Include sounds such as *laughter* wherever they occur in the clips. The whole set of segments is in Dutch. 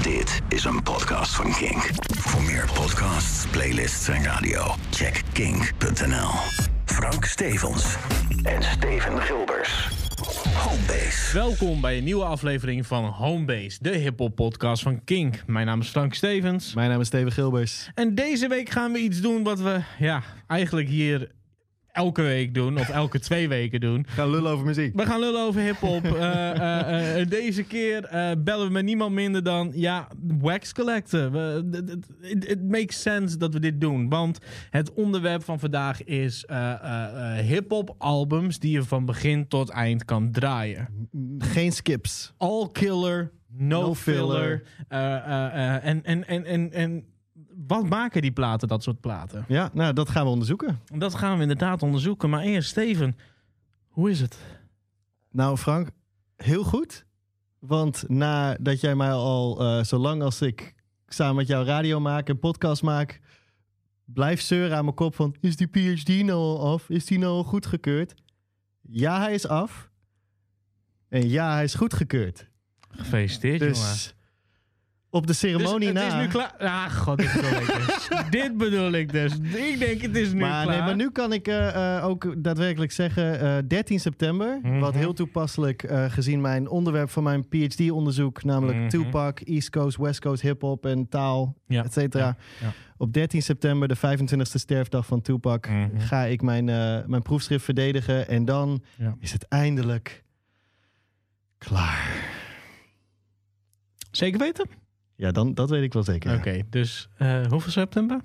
Dit is een podcast van Kink. Voor meer podcasts, playlists en radio, check kink.nl. Frank Stevens en Steven Gilbers. Homebase. Welkom bij een nieuwe aflevering van Homebase, de hip-hop podcast van Kink. Mijn naam is Frank Stevens. Mijn naam is Steven Gilbers. En deze week gaan we iets doen wat we ja, eigenlijk hier elke week doen, of elke *laughs* twee weken doen. Gaan lullen over muziek. We gaan lullen over hip-hop. *laughs* Eh, eh, eh, deze keer bellen we met niemand minder dan ja, Wax Collector. We- Het it makes sense dat we dit doen. Want het onderwerp van vandaag is hip-hop albums die je van begin tot eind kan draaien. Geen skips. all killer, no, No filler. en, en, en, en, en wat maken die platen, dat soort platen? Ja, nou, dat gaan we onderzoeken. Dat gaan we inderdaad onderzoeken. Maar eerst, Steven, hoe is het? Nou, Frank, heel goed. Want nadat jij mij al, eh zolang als ik samen met jou radio maak en podcast maak, blijft zeuren aan mijn kop van, is die PhD nou al af? Is die nou al goedgekeurd? Ja, hij is af. En ja, hij is goedgekeurd. Gefeliciteerd, jongen. Op de ceremonie Dus het na... is nu klaar. Ah, god, dit bedoel ik dus. *laughs* dit bedoel ik dus. Ik denk, het is nu maar, klaar. nee, maar nu kan ik eh, eh, ook daadwerkelijk zeggen, eh, 13 september, Mhm. wat heel toepasselijk eh, gezien mijn onderwerp van mijn PhD-onderzoek, namelijk Mhm. Tupac, East Coast, West Coast hip-hop en taal, Ja, et cetera. ja, ja. Op 13 september, de 25e sterfdag van Tupac, Mhm. ga ik mijn, eh, mijn proefschrift verdedigen en dan is het eindelijk klaar. Zeker weten? Ja, dan, dat weet ik wel zeker. Oké, dus eh, hoeveel september?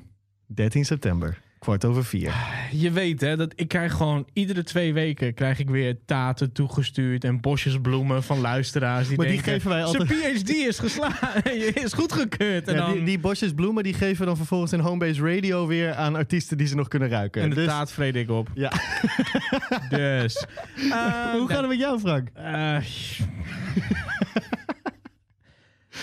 13 september, kwart over vier. Je weet hè, dat ik krijg gewoon iedere twee weken krijg ik weer taten toegestuurd en bosjes bloemen van luisteraars die Maar die denken, geven wij zijn altijd- PhD is geslagen, *laughs* is goedgekeurd. En, Ja, dan, die, die bosjes bloemen die geven we dan vervolgens in Homebase Radio weer aan artiesten die ze nog kunnen ruiken. en de Dus- taart vreet ik op. Ja. Dus. *laughs* eh, Hoe gaat het met jou, Frank? eh,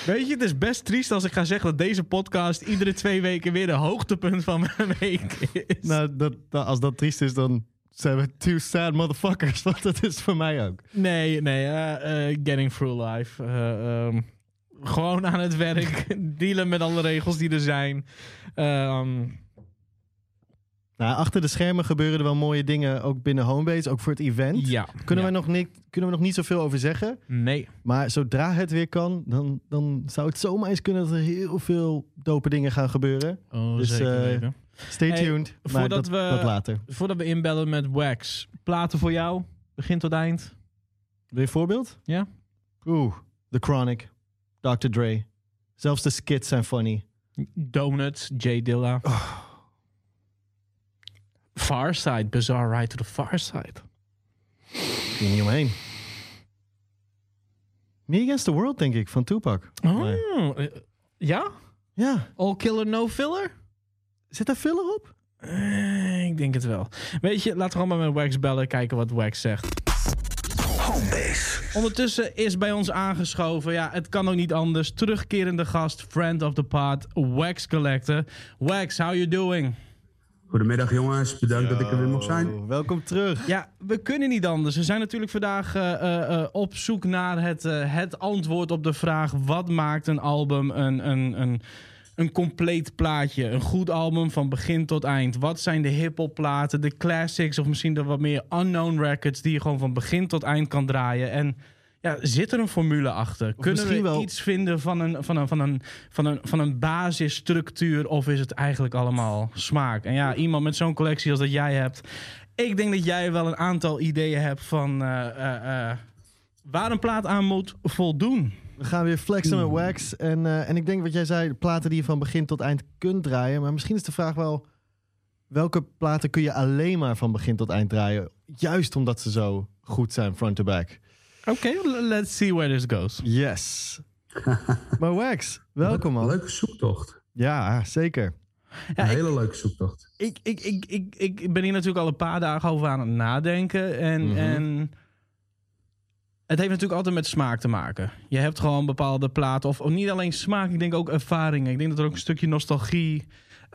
Weet je, het is best triest als ik ga zeggen dat deze podcast iedere twee weken weer de hoogtepunt van mijn week is. Nou, dat, dat- als dat triest is, dan zijn we two sad motherfuckers. *laughs* Want dat is voor mij ook. Nee, nee, eh, eh, getting through life. Eh, ehm, gewoon aan het werk, *laughs* dealen met alle regels die er zijn. Ehm, Nou, achter de schermen gebeuren er wel mooie dingen, ook binnen Homebase, ook voor het event. ja. Kunnen, ja. we nog niet, kunnen we nog niet zoveel over zeggen. Nee. Maar zodra het weer kan, dan, dan zou het zomaar eens kunnen dat er heel veel dope dingen gaan gebeuren. Oh, Dus, zeker eh. Stay Hey, tuned. maar voordat dat, we- dat later. Voordat we inbellen met Wax, platen voor jou, begin tot eind. Wil je een voorbeeld? Ja. Oeh, The Chronic, Dr. Dre. Zelfs de skits zijn funny. Donuts, J Dilla. Oh. Far Side, Bizarre Ride to the Far Side. Kun je niet omheen. Me Against the World, denk ik, van Tupac. Oh, Nee. eh, ja? Ja, All Killer No Filler? zit daar filler op? Eh, ik denk het wel. Weet je, laten we allemaal met Wax bellen, kijken wat Wax zegt. Homebase. Ondertussen is bij ons aangeschoven, ja, het kan ook niet anders. Terugkerende gast, friend of the pod, Wax Collector. Wax, how you doing? Goedemiddag jongens, bedankt dat ik er weer mag zijn. Welkom terug. Ja, we kunnen niet anders. We zijn natuurlijk vandaag eh, eh, eh, op zoek naar het, eh, het antwoord op de vraag: wat maakt een album een, een, een, een compleet plaatje? Een goed album van begin tot eind. Wat zijn de hip-hop platen, de classics of misschien de wat meer unknown records die je gewoon van begin tot eind kan draaien? En ja, zit er een formule achter? Kunnen we wel- iets vinden van een, van, een, van, een, van, een, van een basisstructuur of is het eigenlijk allemaal smaak? En ja, iemand met zo'n collectie als dat jij hebt, ik denk dat jij wel een aantal ideeën hebt van eh, eh, eh, waar een plaat aan moet voldoen. We gaan weer flexen met Wax. En, eh, en ik denk wat jij zei, platen die je van begin tot eind kunt draaien. Maar misschien is de vraag wel, welke platen kun je alleen maar van begin tot eind draaien? Juist omdat ze zo goed zijn, front to back. Oké, let's see where this goes. Yes. *laughs* maar Wax, welkom man. Leuke zoektocht. Ja, zeker. Ja, Een ik- hele leuke zoektocht. Ik, ik, ik, ik, ik ben hier natuurlijk al een paar dagen over aan het nadenken. En, Mhm. en Het heeft natuurlijk altijd met smaak te maken. Je hebt gewoon bepaalde platen, of, of niet alleen smaak, ik denk ook ervaringen. Ik denk dat er ook een stukje nostalgie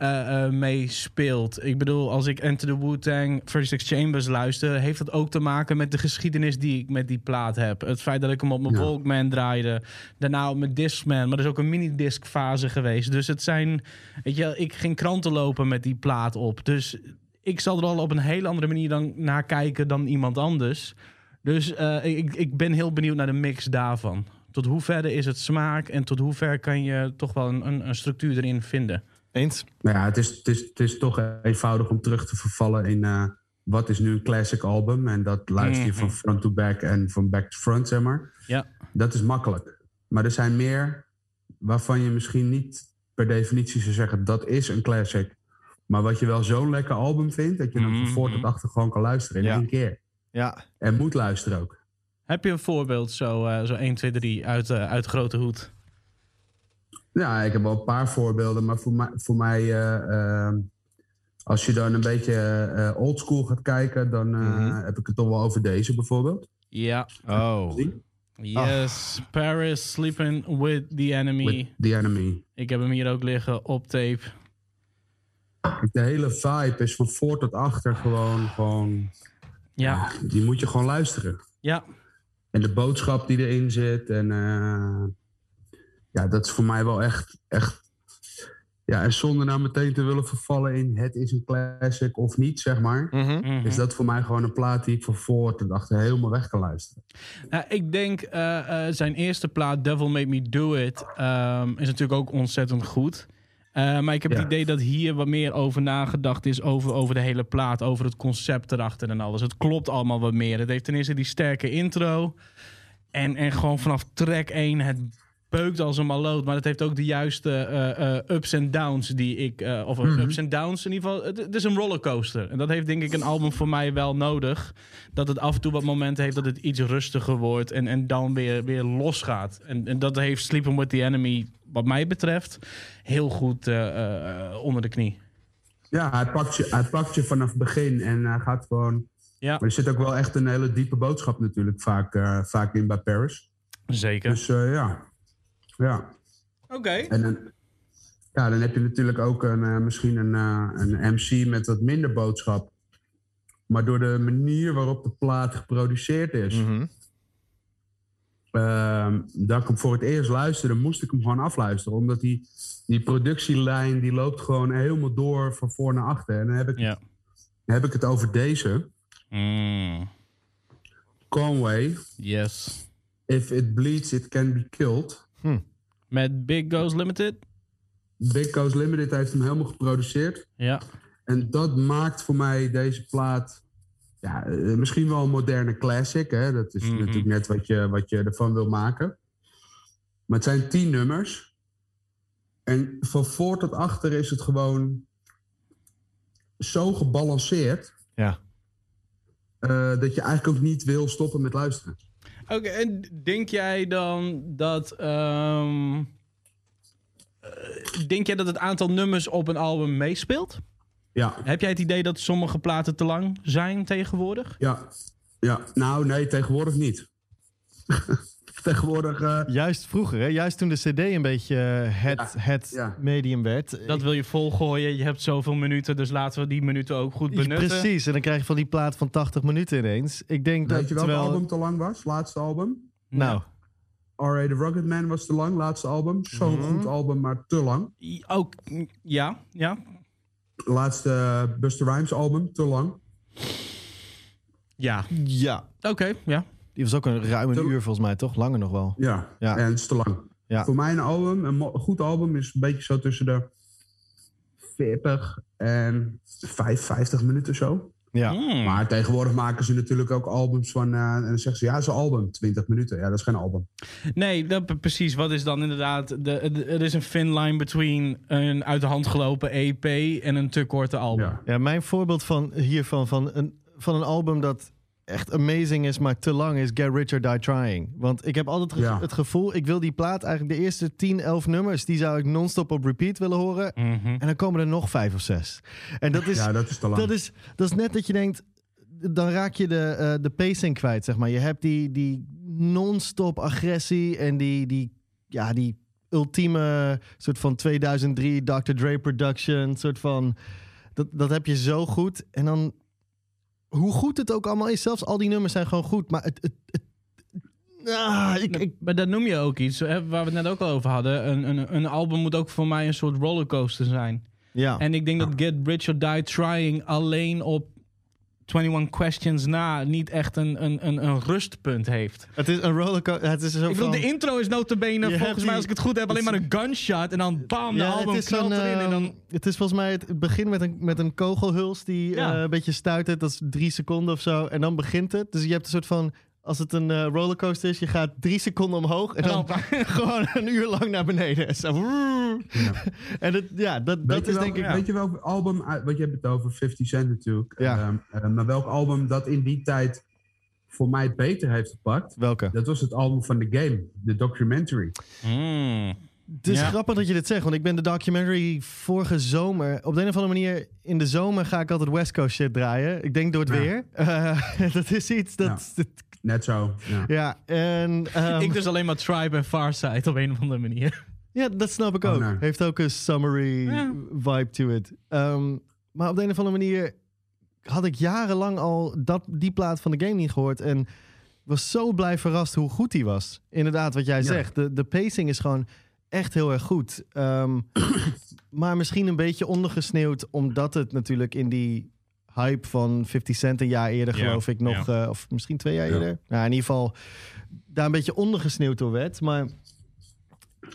uh, uh, mee speelt. Ik bedoel, als ik Enter the Wu-Tang 36 Chambers luister... heeft dat ook te maken met de geschiedenis die ik met die plaat heb. Het feit dat ik hem op mijn Ja. Walkman draaide. Daarna op mijn Discman. Maar er is ook een minidisc fase geweest. Dus het zijn... Weet je, ik ging kranten lopen met die plaat op. Dus ik zal er al op een hele andere manier dan naar kijken dan iemand anders. Dus eh, ik, ik ben heel benieuwd naar de mix daarvan. Tot hoe ver is het smaak en tot hoe ver kan je toch wel een, een, een structuur erin vinden? Eens? Maar ja, het is, het, is, het is toch eenvoudig om terug te vervallen in eh, wat is nu een classic album. En dat luister je Mhm. van front to back en van back to front, zeg maar. Ja. Dat is makkelijk. Maar er zijn meer waarvan je misschien niet per definitie zou zeggen dat is een classic. Maar wat je wel zo'n lekker album vindt, dat je hem van voor Mhm. tot achter gewoon kan luisteren in Ja. één keer. Ja. En moet luisteren ook. Heb je een voorbeeld zo, eh, zo 1, 2, 3 uit, eh, uit grote hoed? Ja, ik heb wel een paar voorbeelden, maar voor mij, voor mij eh, eh, als je dan een beetje eh oldschool gaat kijken, dan eh, Mhm. heb ik het toch wel over deze bijvoorbeeld. Ja. Oh. Yes, Paris Sleeping with the Enemy. With the Enemy. Ik heb hem hier ook liggen op tape. De hele vibe is van voor tot achter gewoon, gewoon Ja, die moet je gewoon luisteren. ja. En de boodschap die erin zit. En eh, ja, dat is voor mij wel echt, echt. Ja, en zonder nou meteen te willen vervallen in het is een classic of niet, zeg maar. Mhm. Mhm. Is dat voor mij gewoon een plaat die ik van voor tot achter helemaal weg kan luisteren. Nou, ik denk eh, eh, zijn eerste plaat, Devil Made Me Do It, ehm, is natuurlijk ook ontzettend goed. Eh, maar ik heb Ja. het idee dat hier wat meer over nagedacht is over, over de hele plaat, over het concept erachter en alles. Het klopt allemaal wat meer. Het heeft ten eerste die sterke intro. En, en gewoon vanaf track 1, het beukt als een maloot. Maar het heeft ook de juiste eh, eh, ups en downs die ik... eh, of Mhm. ups en downs, in ieder geval... Het, het is een rollercoaster. En dat heeft denk ik een album voor mij wel nodig. Dat het af en toe wat momenten heeft dat het iets rustiger wordt. En, en dan weer, weer losgaat. En, en dat heeft Sleeping With The Enemy, wat mij betreft, heel goed onder de knie. Ja, hij pakt je, hij pakt je vanaf het begin en hij gaat gewoon. Ja, Maar er zit ook wel echt een hele diepe boodschap natuurlijk vaak, vaak in bij Paris. zeker. Dus ja. Ja. Oké. En dan, ja, dan heb je natuurlijk ook een, eh, misschien een, eh, een MC met wat minder boodschap. Maar door de manier waarop de plaat geproduceerd is, Mhm. ehm, dat ik hem voor het eerst luisterde, moest ik hem gewoon afluisteren. Omdat die, die productielijn die loopt gewoon helemaal door van voor naar achter. En dan heb ik, Ja. heb ik het over deze. Mm, Conway, yes. If It Bleeds, It Can Be Killed. Met Big Goes Limited? Big Coast Limited heeft hem helemaal geproduceerd. Ja. En dat maakt voor mij deze plaat ja, eh, misschien wel een moderne classic. Hè? Dat is Mhm. natuurlijk net wat je, wat je ervan wil maken. Maar het zijn tien nummers. En van voor tot achter is het gewoon zo gebalanceerd... Ja. eh, dat je eigenlijk ook niet wil stoppen met luisteren. Oké, en denk jij dan dat. ehm, eh, denk jij dat het aantal nummers op een album meespeelt? Ja, Heb jij het idee dat sommige platen te lang zijn tegenwoordig? ja, ja. Nou, nee, tegenwoordig niet. *laughs* tegenwoordig... Juist vroeger, hè? juist toen de CD een beetje eh, het, Ja, het ja. medium werd. Dat wil je volgooien. Je hebt zoveel minuten, dus laten we die minuten ook goed benutten. Precies, en dan krijg je van die plaat van 80 minuten ineens. Ik denk dat Weet je welk terwijl... album te lang was? Laatste album? Nou, R.A. The Rocket Man was te lang, laatste album. Zo'n Mhm. goed album, maar te lang. Ook, ja, ja. Laatste eh, Buster Rhymes album, te lang. Ja, ja. oké, ja. Die was ook een ruim een Te- uur volgens mij, toch? Langer nog wel. Ja, Ja. en het is te lang. Ja. Voor mij een album, een goed album, is een beetje zo tussen de 40 en 55 minuten zo. Ja. Hmm. Maar tegenwoordig maken ze natuurlijk ook albums van... eh, en dan zeggen ze, ja, het is een album, 20 minuten. Ja, dat is geen album. Nee, dat, precies. Wat is dan inderdaad... De, de- er is een thin line between een uit de hand gelopen EP en een te korte album. Ja. Ja, mijn voorbeeld van hiervan van een, van een album dat echt amazing is, maar te lang is Get Rich or Die Trying. Want ik heb altijd ge- Ja. het gevoel, ik wil die plaat eigenlijk de eerste 10, 11 nummers, die zou ik non-stop op repeat willen horen. Mhm. En dan komen er nog vijf of zes. En dat is, ja, dat is te lang. dat is, dat is net dat je denkt, dan raak je de, eh, de pacing kwijt, zeg maar. Je hebt die, die non-stop agressie en die, die, ja, die ultieme soort van 2003 Dr. Dre production, soort van dat, dat heb je zo goed. En dan hoe goed het ook allemaal is, zelfs al die nummers zijn gewoon goed, maar het, het, het ah, ik, ik, Maar dat noem je ook iets, hè, waar we het net ook al over hadden. Een, een, een album moet ook voor mij een soort rollercoaster zijn. ja. En ik denk dat Get Rich or Die Trying alleen op 21 Questions na niet echt een, een, een, een rustpunt heeft. het is een rollercoaster. Het is zo Ik bedoel, de intro is notabene, Je volgens mij die- als ik het goed heb, alleen maar een gunshot. En dan bam, de album het is knalt een, erin. En dan, ehm, het is volgens mij het, begint met een, met een kogelhuls die Ja. eh, een beetje stuitert. Dat is drie seconden of zo. En dan begint het. Dus je hebt een soort van... Als het een eh, rollercoaster is, je gaat drie seconden omhoog en En dan, dan- *laughs* gewoon een uur lang naar beneden. Zo. *laughs* En het, ja, dat, Weet, dat je is welk, denk ik... weet je welk album, want je hebt het over 50 Cent natuurlijk. Ja. ehm, eh, maar welk album dat in die tijd voor mij het beter heeft gepakt? Welke? Dat was het album van The Game, de documentary. Mm. Het is Ja. grappig dat je dit zegt, want ik ben de documentary vorige zomer... Op de een of andere manier, in de zomer ga ik altijd West Coast shit draaien. Ik denk door het Ja. weer. *laughs* Eh, dat is iets dat... dat- Net zo. Ja. ja, en... ehm, Ik dus alleen maar Tribe en Farside op een of andere manier. Ja, dat snap ik Oh, ook. nee. Heeft ook een summary Ja. vibe to it. Ehm, maar op de een of andere manier had ik jarenlang al dat, die plaat van de game niet gehoord. En was zo blij verrast hoe goed die was. Inderdaad, wat jij Ja. zegt. De, de pacing is gewoon echt heel erg goed. Ehm, *clears throat* maar misschien een beetje ondergesneeuwd, omdat het natuurlijk in die hype van 50 Cent een jaar eerder, Ja, geloof ik, nog, eh, of misschien twee jaar Ja. eerder. Nou, in ieder geval daar een beetje ondergesneeuwd door werd. Maar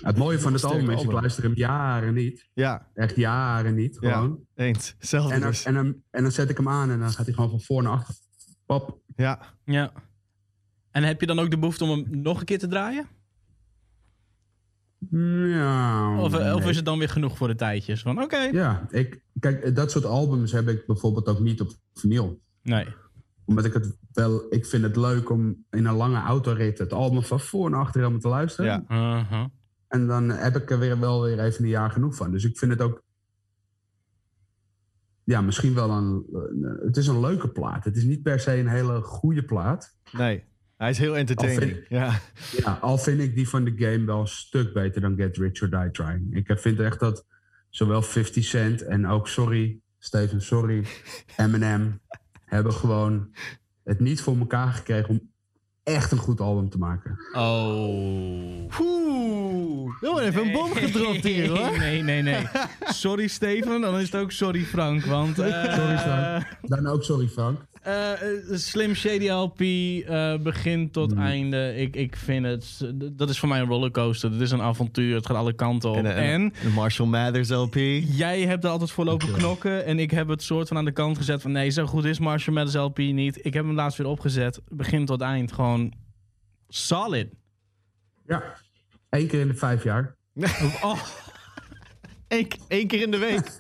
Het mooie van het album is, ik luister hem jaren niet. ja, Echt jaren niet, Ja. gewoon. eens. Zelfde En, dan, dus. en, dan, en dan zet ik hem aan en dan gaat hij gewoon van voor naar achter. Pap. Ja, Ja. En heb je dan ook de behoefte om hem nog een keer te draaien? Ja. Of, eh, of is het dan weer genoeg voor de tijdjes? Van oké. Ja, ik, kijk, dat soort albums heb ik bijvoorbeeld ook niet op vinyl. Nee. Omdat ik het wel, ik vind het leuk om in een lange autorit het album van voor naar achter helemaal te luisteren. Ja. Uh-huh. En dan heb ik er weer wel weer even een jaar genoeg van. Dus ik vind het ook, ja, misschien wel een, een- het is een leuke plaat. Het is niet per se een hele goede plaat. nee. Hij is heel entertaining. vind- Ja. Ja, al vind ik die van de game wel een stuk beter dan Get Rich or Die Trying. Ik vind echt dat zowel 50 Cent en ook, sorry, Steven, sorry, *laughs* Eminem hebben gewoon het niet voor elkaar gekregen om echt een goed album te maken. Oh. Oeh. Oh, even een bom gedropt hier hoor. Nee, nee, nee. *laughs* Sorry Steven, dan is het ook sorry Frank. Want eh, Sorry, Frank. Dan ook sorry, Frank. Eh, eh, Slim Shady LP, eh, begin tot Hmm. einde. Ik, ik vind het, dat is voor mij een rollercoaster. Het is een avontuur, het gaat alle kanten op. En, En, en, de Marshall Mathers LP. jij hebt er altijd voor lopen knokken. En ik heb het soort van aan de kant gezet van... nee, zo goed is Marshall Mathers LP niet. Ik heb hem laatst weer opgezet. Begin tot eind, gewoon solid. Ja, één keer in de vijf jaar. *laughs* Oh, Eén, één keer in de week.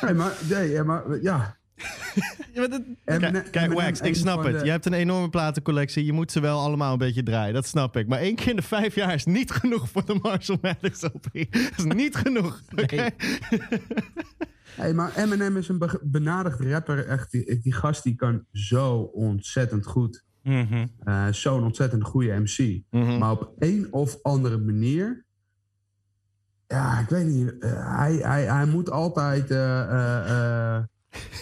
Nee, maar, nee, ja, maar ja. ja, maar dat- Eminem- Kijk, Wax, ik snap het. de- Je hebt een enorme platencollectie. Je moet ze wel allemaal een beetje draaien. Dat snap ik. Maar één keer in de vijf jaar is niet genoeg voor de Marshall Mathers LP. Dat is niet genoeg. *laughs* Oké? Hey, maar Eminem is een be- benadigd rapper. Echt, die, die gast die kan zo ontzettend goed. Mhm. eh, Zo'n ontzettend goede MC. Mhm. Maar op een of andere manier. Ja, ik weet niet. eh, hij, hij, hij moet altijd. eh, eh, eh,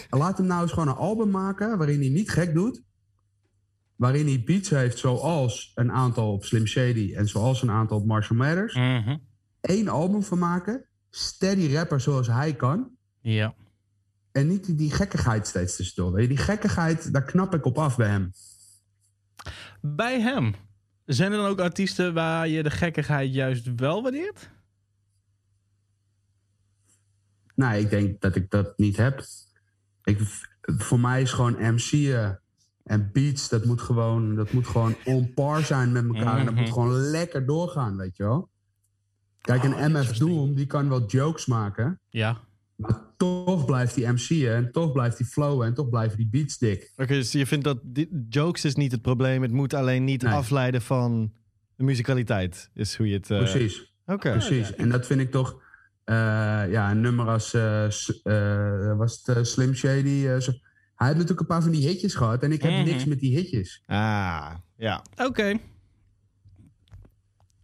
laat hem nou eens gewoon een album maken. waarin hij niet gek doet. Waarin hij beats heeft zoals een aantal op Slim Shady. en zoals een aantal op Marshall Mathers. Mhm. Eén album van maken. Steady rapper zoals hij kan. Ja. En niet die, die gekkigheid steeds tussendoor. Die gekkigheid, daar knap ik op af bij hem. Bij hem. Zijn er dan ook artiesten waar je de gekkigheid juist wel waardeert? Nee, ik denk dat ik dat niet heb. Ik, voor mij is gewoon MC'en en beats, dat moet gewoon, dat moet gewoon on par zijn met elkaar. En dat Mhm. moet gewoon lekker doorgaan, weet je wel. Kijk, een Oh, MF. Doom, die kan wel jokes maken. Ja. Maar toch blijft die MC'en en toch blijft die flowen en toch blijven die beats dik. Oké, dus je vindt dat die, jokes is niet het probleem. Het moet alleen niet Nee. afleiden van de musicaliteit. Is hoe je het... eh, Precies. Oké. Precies. En dat vind ik toch. eh, ja, een nummer als. eh, eh, was het Slim Shady? eh, zo- Hij heeft natuurlijk een paar van die hitjes gehad. En ik heb Mhm. niks met die hitjes. Ah, ja. Oké.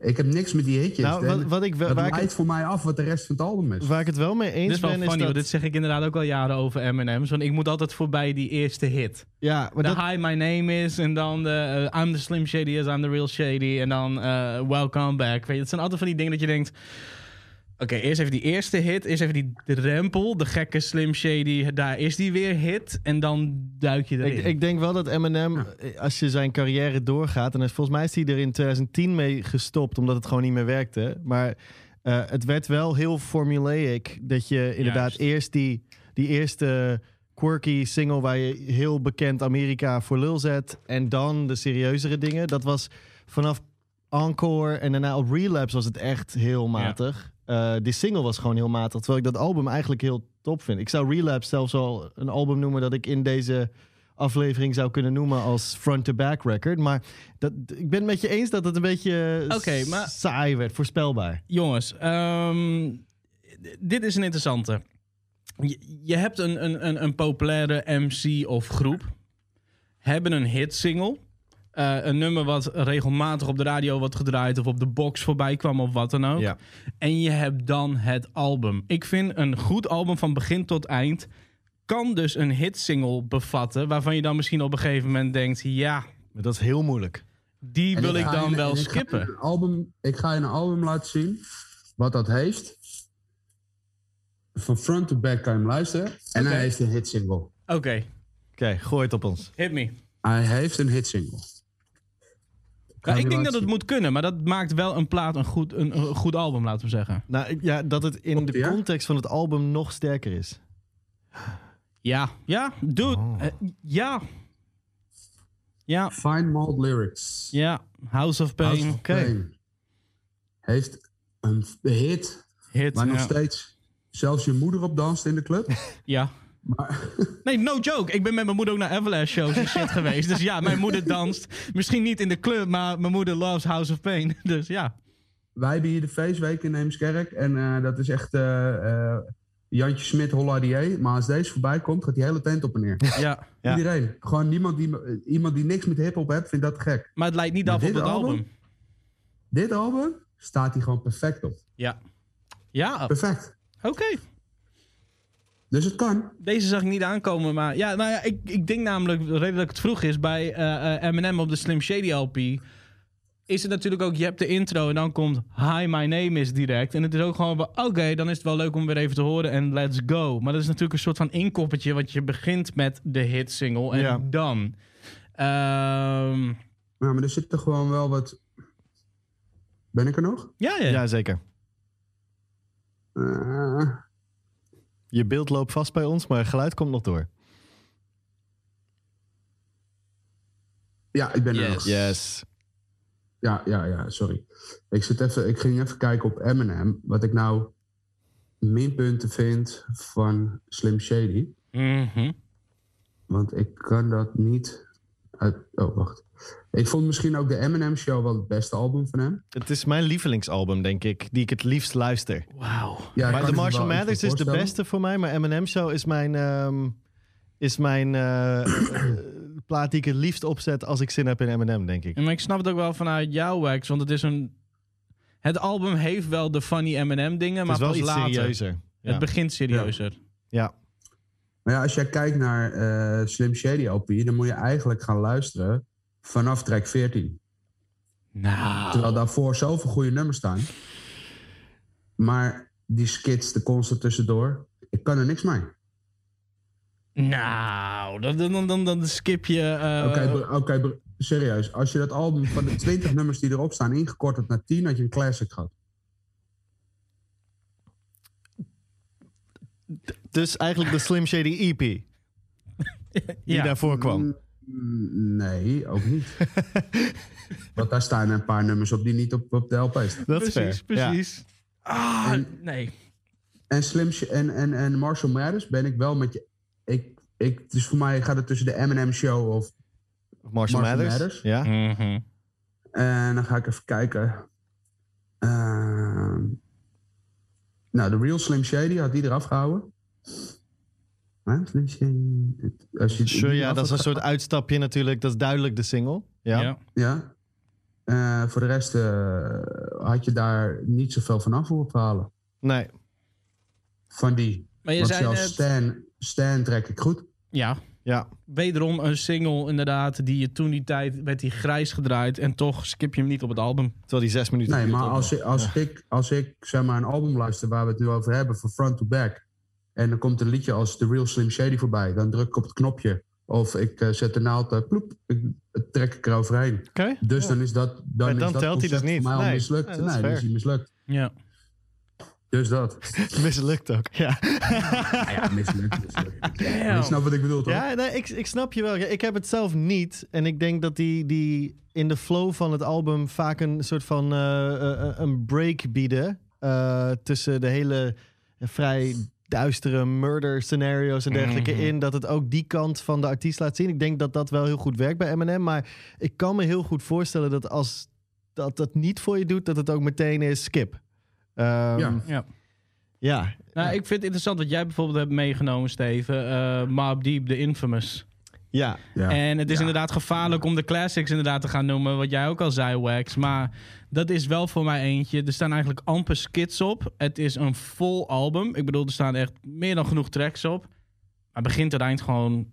Ik heb niks met die hitjes. Nou, wat, wat ik, waar, leidt voor mij af wat de rest van het album is. waar ik het wel mee Dit eens is wel ben, funny, is dat... dit zeg ik inderdaad ook al jaren over M&M's. Want ik moet altijd voorbij die eerste hit. Ja, maar de dat, Hi, my name is. En dan de eh, I'm the Slim Shady as I'm the real Shady. En dan eh, Welcome back. Weet je, het zijn altijd van die dingen dat je denkt... Oké, eerst even die eerste hit. Eerst even die drempel. De gekke Slim Shady. Daar is die weer hit. En dan duik je erin. ik, ik denk wel dat Eminem, eh, als je zijn carrière doorgaat... en volgens mij is hij er in 2010 mee gestopt... omdat het gewoon niet meer werkte. Maar eh, het werd wel heel formulaic... dat je inderdaad Juist. eerst die, die eerste quirky single... waar je heel bekend Amerika voor lul zet... en dan de serieuzere dingen. Dat was vanaf Encore en daarna op Relapse was het echt heel matig. Eh, die single was gewoon heel matig. Terwijl ik dat album eigenlijk heel top vind. Ik zou Relapse zelfs wel een album noemen dat ik in deze aflevering zou kunnen noemen als front-to-back record. Maar dat, ik ben het met je eens dat het een beetje Oké, maar- saai werd, voorspelbaar. Jongens, ehm, dit is een interessante. Je, je hebt een, een, een, een populaire MC of groep. Hebben een hitsingle. Eh, een nummer wat regelmatig op de radio wordt gedraaid... of op de box voorbij kwam of wat dan ook. Ja. En je hebt dan het album. Ik vind een goed album van begin tot eind... kan dus een hitsingle bevatten... waarvan je dan misschien op een gegeven moment denkt... ja, Maar dat is heel moeilijk. die En wil ik dan je- wel en ik ga je skippen. een album, ik ga je een album laten zien wat dat heeft. Van front to back kan je hem luisteren. En hij heeft een hitsingle. Oké, Oké, gooi het op ons. hit me. Hij heeft een hitsingle. Ja, ik denk dat het moet kunnen, maar dat maakt wel een plaat een goed, een, een goed album, laten we zeggen. Nou, ik- ja, dat het in de ja? context van het album nog sterker is. Ja, ja, dude. Oh. eh, ja. Ja, Fine Malt Lyrics. ja. House of House Pain. of Oké. Pain. Heeft een hit Hit. waar nog ja. steeds zelfs je moeder op danst in de club. *laughs* ja. Maar *laughs* Nee, no joke. Ik ben met mijn moeder ook naar Everlast shows en shit geweest. Dus ja, mijn moeder danst. Misschien niet in de club, maar mijn moeder loves House of Pain. *laughs* Dus ja. wij hebben hier de feestweek in Neemskerk. En eh, dat is echt eh, eh, Jantje Smit Holladier. Maar als deze voorbij komt, gaat die hele tent op en neer. ja. Ja. Iedereen. Gewoon niemand die, iemand die niks met hip-hop heeft, vindt dat gek. Maar het leidt niet af op dit het album. album? Dit album staat hier gewoon perfect op. Ja. Ja, oké. Perfect. Dus het kan. Deze zag ik niet aankomen, maar ja, nou ja, ik, ik denk namelijk, de reden dat ik het vroeg is, bij eh, eh, Eminem op de Slim Shady LP, is het natuurlijk ook, je hebt de intro en dan komt Hi, my name is direct. En het is ook gewoon oké, dan is het wel leuk om weer even te horen en let's go. Maar dat is natuurlijk een soort van inkoppertje, want je begint met de hit single en Ja. dan... Ehm, Ja, maar er zit er gewoon wel wat... Ben ik er nog? ja, ja. Ja, zeker. Eh, Je beeld loopt vast bij ons, maar het geluid komt nog door. ja, ik ben er Yes. nog. Yes. Ja, ja, ja, sorry. Ik, zit even, ik ging even kijken op Eminem. Wat ik nou minpunten vind van Slim Shady. Mhm. Want ik kan dat niet... Uit, oh, wacht. Ik vond misschien ook de Eminem Show wel het beste album van hem. Het is mijn lievelingsalbum, denk ik, die ik het liefst luister. Wauw. Ja, maar The Marshall Mathers is de beste voor mij, maar Eminem Show is mijn, ehm, is mijn eh, eh, plaat die ik het liefst opzet als ik zin heb in Eminem, denk ik. Ja, Maar ik snap het ook wel vanuit jouw wax, want het is een... Het album heeft wel de funny Eminem dingen, Het maar is wel pas iets later. serieuzer. Ja. Het begint serieuzer. ja. Maar ja, als jij kijkt naar eh, Slim Shady LP, dan moet je eigenlijk gaan luisteren vanaf track 14. Nou. Terwijl daarvoor zoveel goede nummers staan. Maar die skits, de constant tussendoor, ik kan er niks mee. Nou, dan, dan, dan, dan skip je. eh, Oké, serieus. Als je dat album van de 20 nummers die erop staan ingekort had naar 10, had je een classic gehad. Dus eigenlijk de Slim Shady EP die *laughs* ja. daarvoor kwam. Mm, Nee, ook niet. *laughs* Want daar staan een paar nummers op die niet op, op de LP staan. Dat is precies, fair. Ja. precies. Ah, En- nee. En Slim Sh- en, en, en Marshall Mathers ben ik wel met je. Ik, ik, dus voor mij gaat het tussen de Eminem Show of. Marshall, Marshall Mathers. Mathers. Ja. Mhm. En dan ga ik even kijken. Ehm, nou, de Real Slim Shady had die eraf gehouden. Als je, Sure, ja, dat is een soort uitstapje natuurlijk. Dat is duidelijk de single. Ja. Ja. Ja. Eh, voor de rest eh, had je daar niet zoveel van af hoeven halen. Nee. Van die. Maar je Want zei zelfs net, Stan, Stan trek ik goed. ja, Ja. wederom een single inderdaad, die je toen die tijd werd die grijs gedraaid en toch skip je hem niet op het album. Terwijl die zes minuten Nee, maar als, ik, als, ik, als ik zeg maar een album luister waar we het nu over hebben, van front to back. En dan komt een liedje als The Real Slim Shady voorbij. Dan druk ik op het knopje. Of ik eh, zet de naald, uh, ploep, ik, het trek ik eroverheen. Oké. Dus dan is dat, dan Maar is dan dat telt hij dus niet. mij al Nee. mislukt. Nee, Nee, dan is hij mislukt. Ja. Dus dat. *laughs* Mislukt ook. Ja. Ja, ja mislukt. mislukt. *laughs* Je snapt wat ik bedoel, toch? Ja, nee, ik, ik snap je wel. Ja, Ik heb het zelf niet. En ik denk dat die, die in de flow van het album vaak een soort van eh, eh, een break bieden. eh, tussen de hele vrij duistere murder scenario's en dergelijke Mhm. in. Dat het ook die kant van de artiest laat zien. Ik denk dat dat wel heel goed werkt bij Eminem. Maar ik kan me heel goed voorstellen dat als dat dat niet voor je doet, dat het ook meteen is skip. Ehm, Ja. Ja. ja. Nou, Ja. ik vind het interessant wat jij bijvoorbeeld hebt meegenomen, Steven. eh Mob Deep, de Infamous. Ja. Ja. En het is Ja. inderdaad gevaarlijk om de classics inderdaad te gaan noemen, wat jij ook al zei, Wax. Maar dat is wel voor mij eentje. Er staan eigenlijk amper skits op. Het is een vol album. Ik bedoel, er staan echt meer dan genoeg tracks op. Maar begint tot eind gewoon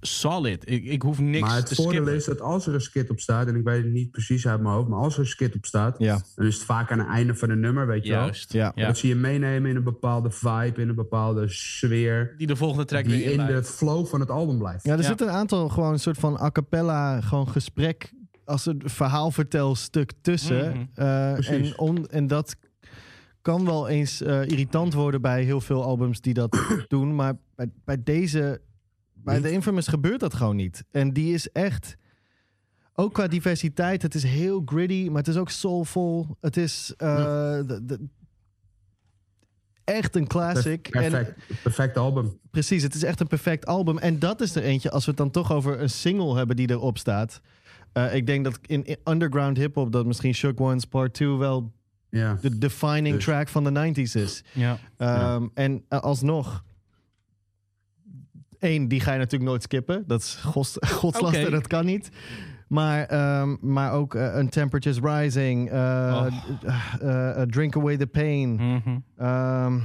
solid. Ik, ik hoef niks maar het te voordeel skippen. is dat als er een skit op staat, en ik weet het niet precies uit mijn hoofd, maar als er een skit op staat, Ja. dan is het vaak aan het einde van een nummer, weet je wel. Juist. Ja. Ja. Dat zie je meenemen in een bepaalde vibe, in een bepaalde sfeer, Die de volgende track die weer in de flow van het album blijft. Ja, er Ja. zit een aantal gewoon een soort van a cappella, gewoon gesprek als een verhaalvertelstuk tussen. Mhm. Eh, Precies. en, on, en dat kan wel eens eh, irritant worden bij heel veel albums die dat *clears throat* doen. Maar bij, bij deze, bij Niet. de Infamous gebeurt dat gewoon niet. En die is echt, ook qua diversiteit, het is heel gritty, maar het is ook soulful. Het is eh, de- de- echt een classic. En, Perfect, perfect album. Precies, het is echt een perfect album. En dat is er eentje, als we het dan toch over een single hebben die erop staat. Eh, ik denk dat in, in underground hip-hop dat misschien Shook Ones Part 2 wel Ja. de defining Dus. track van de 90s is. Ja. Ehm, En eh, alsnog. Één, die ga je natuurlijk nooit skippen. Dat is gods, *laughs* godslaster, dat kan niet. Maar, ehm, maar ook eh, een Temperature's Rising. eh, Drink Away the Pain. Mhm. ehm,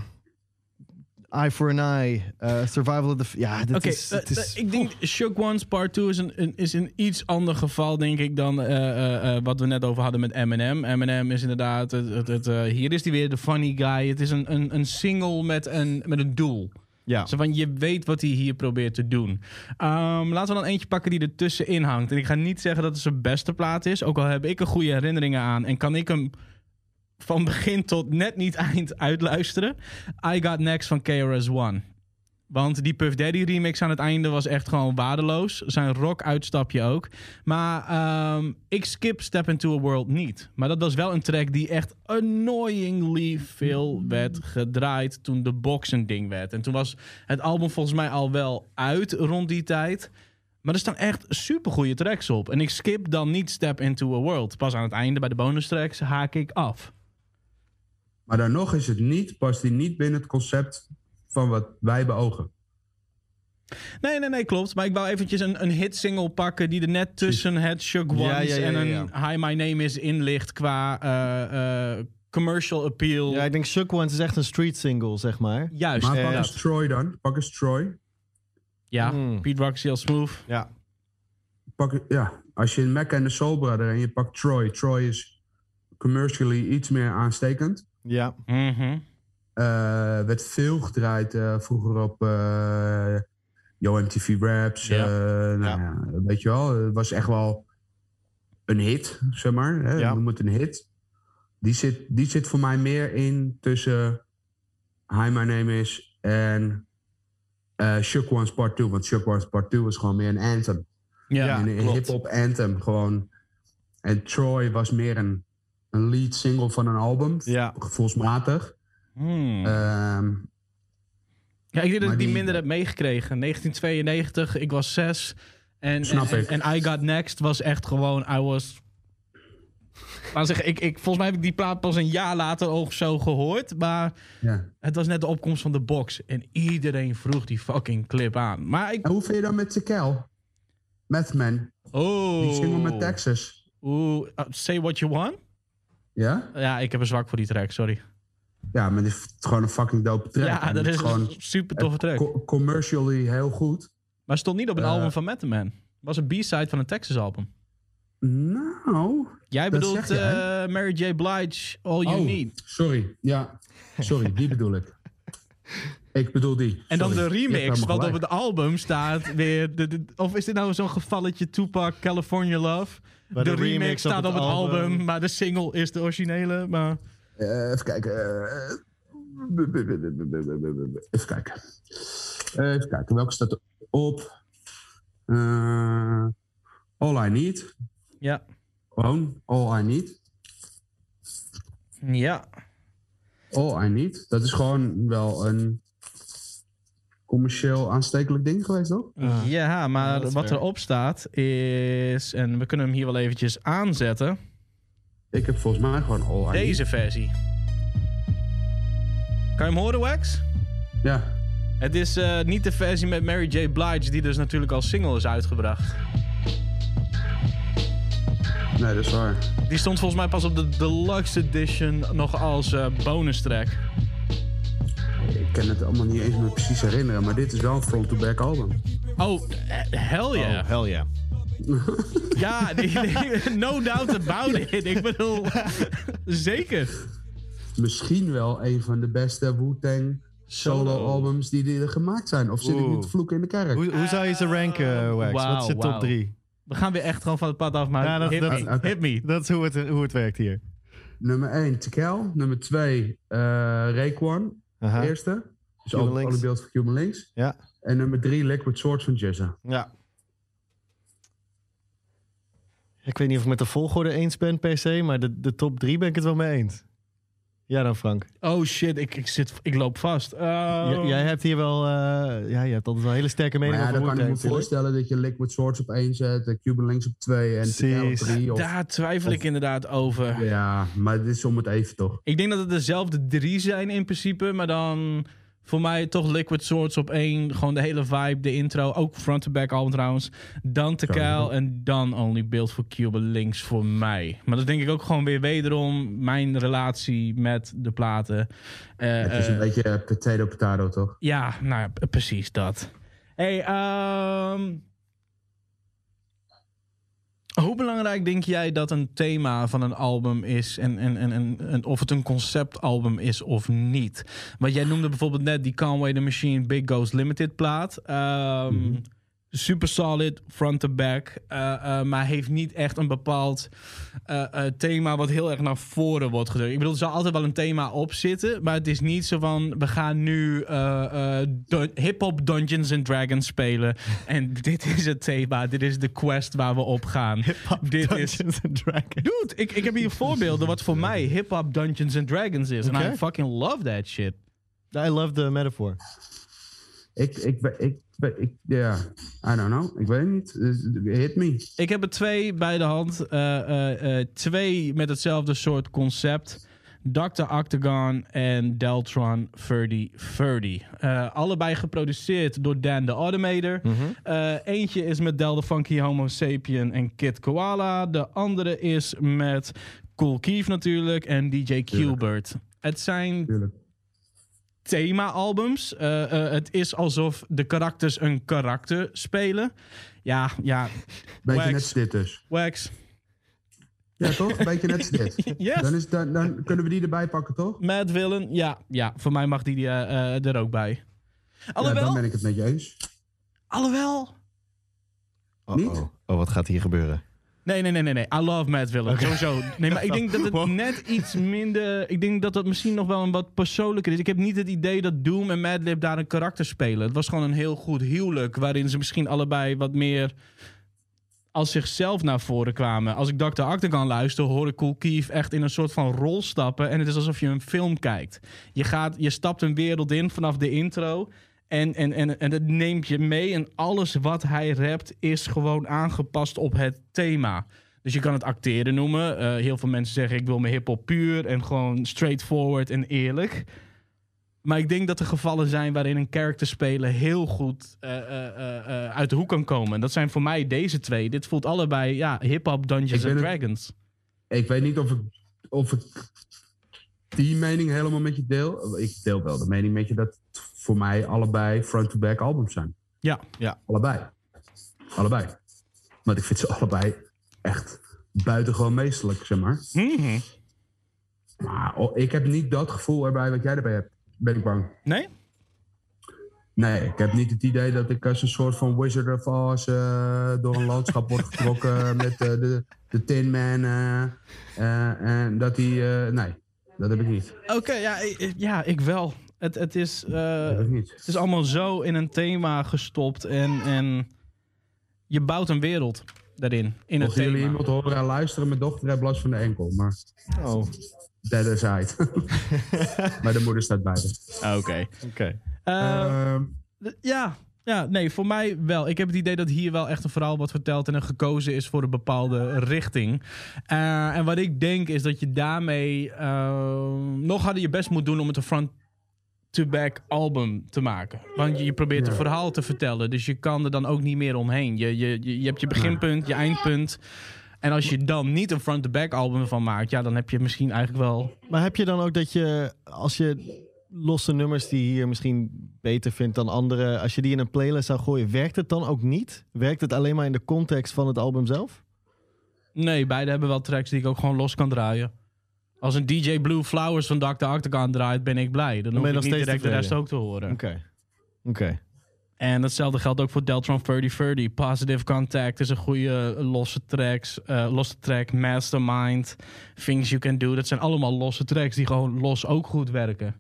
Eye for an Eye. Survival of the... Ja, Oké, is... is ik denk Shook Ones Part 2 is een, is een iets ander geval, denk ik, dan wat we net over hadden met Eminem. Eminem is inderdaad, het, het, het, hier is hij weer, de funny guy. Het is een, een, een single met een, met een doel. Ja. Zo van, je weet wat hij hier probeert te doen. Ehm, laten we dan eentje pakken die er tussenin hangt. En ik ga niet zeggen dat het zijn beste plaat is. Ook al heb ik er goede herinneringen aan. En kan ik hem van begin tot net niet eind uitluisteren. I Got Next van KRS-One. Want die Puff Daddy remix aan het einde was echt gewoon waardeloos. Zijn rock uitstapje ook. Maar ehm, ik skip Step Into a World niet. Maar dat was wel een track die echt annoyingly veel werd gedraaid toen de box een ding werd. En toen was het album volgens mij al wel uit rond die tijd. Maar er staan echt supergoeie tracks op. En ik skip dan niet Step Into a World. Pas aan het einde bij de bonus tracks haak ik af. Maar dan nog is het niet, past die niet binnen het concept van wat wij beogen. Nee, nee, nee, klopt. Maar ik wou eventjes een, een hit single pakken die er net tussen het Shook Ones Ja, ja, ja, en een Hi My Name Is in ligt qua eh, eh, commercial appeal. ja, ik denk Shook Ones is echt een street single, zeg maar. Juist. Maar pak ja. eens Troy dan. Pak eens Troy. ja, Mm. Pete Rock is heel smooth. Ja. Pak, ja, als je een Mac en de Soul Brother en je pakt Troy. Troy is commercially iets meer aanstekend. Ja. Mhm. Werd veel gedraaid eh, vroeger op eh Yo MTV Raps. Ja. eh, nou, Ja. weet je wel, het was echt wel een hit, zeg maar. Hè? Ja. Noem het een hit. Die zit, die zit voor mij meer in tussen Hi My Name Is en eh Shook Ones Part 2. Want Shook Ones Part 2 was gewoon meer een anthem. Ja. Ja. een een hip-hop anthem. Gewoon. En Troy was meer een, een lead single van een album. Ja. Gevoelsmatig. Hmm. Ehm, ja, ik denk dat ik die die- minder heb meegekregen. 1992, ik was zes. En, Snap en, ik. en I Got Next was echt gewoon, I was laat zeggen, ik, ik, volgens mij heb ik die plaat pas een jaar later of zo gehoord. Maar Ja. het was net de opkomst van de box. En iedereen vroeg die fucking clip aan. Maar ik... En hoe vind je dan met Tekel? Mathman. Oh. Die single met Texas. Oeh, uh, say what you want? Ja? Ja, ik heb een zwak voor die track, sorry. Ja, maar het is gewoon een fucking dope track. ja, dat is gewoon een super toffe track. co- commercially heel goed. Maar stond niet op een Eh. album van Method Man. was een B-side van een Texas album. Nou... Jij bedoelt eh, Mary J. Blige, All You oh, Need. sorry. Ja, sorry. Die bedoel ik. Ik bedoel die. En dan de remix, wat op het album staat weer. De, de- of is dit nou zo'n gevalletje Tupac, California Love? Maar de, de remix, remix op staat op het het album, album. maar de single is de originele. Maar... Eh, even kijken. eh, even kijken. Eh, even kijken. Welke staat er op? Eh, All I Need. Ja. Gewoon All I Need. Ja. All I Need. Dat is gewoon wel een commercieel aanstekelijk ding geweest, toch? Ah. Ja, maar Ja, wat erop staat is. En we kunnen hem hier wel eventjes aanzetten. Ik heb volgens mij gewoon All I Need. Deze versie. Kan je hem horen, Wax? Ja. Het is eh, niet de versie met Mary J. Blige, die dus natuurlijk als single is uitgebracht. Nee, dat is waar. Die stond volgens mij pas op de Deluxe Edition nog als eh, bonus track. Ik kan het allemaal niet eens meer precies herinneren, maar dit is wel een front-to-back album. Oh, eh, hell yeah. Oh, hell yeah. *laughs* Ja, nee, nee, no doubt about it. Ik bedoel, zeker. Misschien wel een van de beste Wu-Tang solo-albums die er gemaakt zijn. Of zit ik nu Oeh. te vloeken in de kerk? Hoe, hoe zou je ze ranken, Wax? wauw, Wat is je top wauw. 3? We gaan weer echt gewoon van het pad af, maar Ja, dat- hit, dat- me, hit me. Dat is hoe het, hoe het werkt hier. Nummer 1, Tekel. Nummer 2, uh, Raekwon. Aha. Eerste. Dus Cuban alle, beeld van Cuban Links. Ja. En nummer 3, Liquid Swords van Jizza. ja. Ik weet niet of ik met de volgorde eens ben per se, maar de, de top 3 ben ik het wel mee eens. Ja dan, Frank. Oh shit, ik, ik, zit, ik loop vast. J- jij hebt hier wel, eh, ja, je hebt altijd wel een hele sterke Maar mening ja, over dan kan ik me natuurlijk. voorstellen dat je Liquid Swords op 1 zet, Cuban Links op 2 en Tekel op Precies. 3. Of... Daar twijfel ik inderdaad over. Ja, maar dit is om het even toch. Ik denk dat het dezelfde drie zijn in principe, maar dan voor mij toch Liquid Swords op één. Gewoon de hele vibe, de intro, ook front-to-back album trouwens. Dan Tekel en dan Only Build for Cuban Links voor mij. Maar dat denk ik ook gewoon weer wederom mijn relatie met de platen. Eh, Het is een eh, beetje eh, potato potato toch? Ja, nou ja, precies dat. Hey, ehm, hoe belangrijk denk jij dat een thema van een album is en, en, en, en, of het een conceptalbum is of niet? Want jij noemde bijvoorbeeld net die Conway the Machine Big Ghost Limited plaat. Ehm, Super solid, front to back. eh, eh, maar heeft niet echt een bepaald eh, eh, thema wat heel erg naar voren wordt gedrukt. Ik bedoel, er zal altijd wel een thema op zitten. Maar het is niet zo van, we gaan nu eh, eh, hip-hop Dungeons and Dragons spelen. *laughs* en dit is het thema, dit is de quest waar we op gaan. dit is... Dungeons and Dragons. Dude, ik, ik heb hier *laughs* voorbeelden wat voor mij hip-hop Dungeons and Dragons is. En. I fucking love that shit. I love the metaphor. Ik, ik, ik, ik, ik, ja, I don't know. Ik weet het niet. Eh, Hit me. Ik heb er twee bij de hand. Eh, eh, eh, twee met hetzelfde soort concept. Dr. Octagon en Deltron 3030. Eh allebei geproduceerd door Dan the Automator. Eh, eentje is met Del the Funky Homo Sapien en Kid Koala. De andere is met Cool Keef natuurlijk en DJ Qbert. Het zijn Tuurlijk. Thema-albums. Eh, eh, het is alsof de karakters een karakter spelen. Ja, ja, Beetje Wax. net dit dus. Wax. Ja, toch? Beetje net dit. *laughs* Yes. Dan, is, dan, dan kunnen we die erbij pakken, toch? Mad Villain, ja, ja, voor mij mag die eh, eh, er ook bij. Ja, Alhoewel, dan ben ik het met je eens. alhoewel. Oh, Niet? oh. oh, wat gaat hier gebeuren? Nee, nee, nee, nee, nee. I love Mad Villain. Sowieso. Nee, maar ik denk dat het net iets minder. Ik denk dat dat misschien nog wel een wat persoonlijker is. Ik heb niet het idee dat Doom en Madlib daar een karakter spelen. Het was gewoon een heel goed huwelijk. Waarin ze misschien allebei wat meer. als zichzelf naar voren kwamen. Als ik Dr. Octagon luister, hoor ik Cool Keef echt in een soort van rol stappen. En het is alsof je een film kijkt. Je, gaat, je stapt een wereld in vanaf de intro. En, en, en, en het neemt je mee. En alles wat hij rapt is gewoon aangepast op het thema. Dus je kan het acteren noemen. Eh, heel veel mensen zeggen ik wil mijn hip-hop puur en gewoon straightforward en eerlijk. Maar ik denk dat er gevallen zijn waarin een character spelen heel goed uh, uh, uit de hoek kan komen. Dat zijn voor mij deze twee. Dit voelt allebei ja, hip-hop Dungeons and Dragons. ik weet niet of ik, of ik die mening helemaal met je deel. Ik deel wel de mening met je dat voor mij allebei front-to-back albums zijn. Ja, ja. Allebei. Allebei. Want ik vind ze allebei echt buitengewoon meesterlijk, zeg maar. Mhm. Maar oh, ik heb niet dat gevoel erbij wat jij erbij hebt, ben ik bang. Nee? Nee, ik heb niet het idee dat ik als een soort van Wizard of Oz uh, door een landschap word getrokken *laughs* met uh, de, de Tin Man. Uh, en dat die. nee, dat heb ik niet. Oké, ja, ja, ik wel. Het, het, is, niet. het is allemaal zo in een thema gestopt en, en je bouwt een wereld daarin. In Mocht jullie iemand horen en luisteren, mijn dochter heeft last van de enkel. Maar oh. is *laughs* uit. maar de moeder staat bij Oké. Oké. Ehm, ja, ja, nee, voor mij wel. Ik heb het idee dat hier wel echt een verhaal wordt verteld en er gekozen is voor een bepaalde richting. Uh, en wat ik denk is dat je daarmee uh, nog harder je best moet doen om het een front-to-back album te maken. Want je, je probeert ja. een verhaal te vertellen, dus je kan er dan ook niet meer omheen. Je, je, je, je hebt je beginpunt, je eindpunt. En als je dan niet een front-to-back album van maakt, ja, dan heb je misschien eigenlijk wel. Maar heb je dan ook dat je, als je losse nummers die je hier misschien beter vindt dan andere, als je die in een playlist zou gooien, werkt het dan ook niet? Werkt het alleen maar in de context van het album zelf? Nee, beide hebben wel tracks die ik ook gewoon los kan draaien. Als een DJ Blue Flowers van Dr. Octagon draait, ben ik blij. Dan, hoef ik niet direct de rest ook te horen. Oké. Oké. En hetzelfde geldt ook voor Deltron 3030. Positive Contact is een goede losse tracks. Uh, losse track, Mastermind, Things You Can Do. Dat zijn allemaal losse tracks die gewoon los ook goed werken.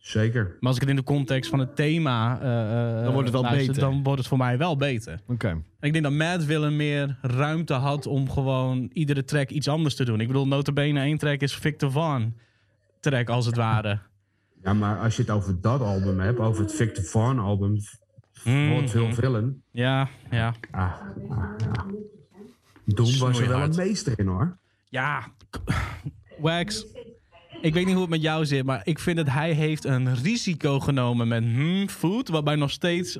Zeker. Maar als ik het in de context van het thema. Uh, dan wordt het wel luister, beter. Dan wordt het voor mij wel beter. Oké. Okay. Ik denk dat Mad Villain meer ruimte had om gewoon iedere track iets anders te doen. Ik bedoel, notabene één track is Victor Van track als het ware. Ja, maar als je het over dat album hebt, over het Victor Van album, Mm. wordt veel Villain. Ja, ja. Ah, ah, ja. Doom was er wel een meester in hoor. Ja, *sighs* Wax. Ik weet niet hoe het met jou zit, maar ik vind dat hij heeft een risico genomen met hmm, Food, waarbij nog steeds...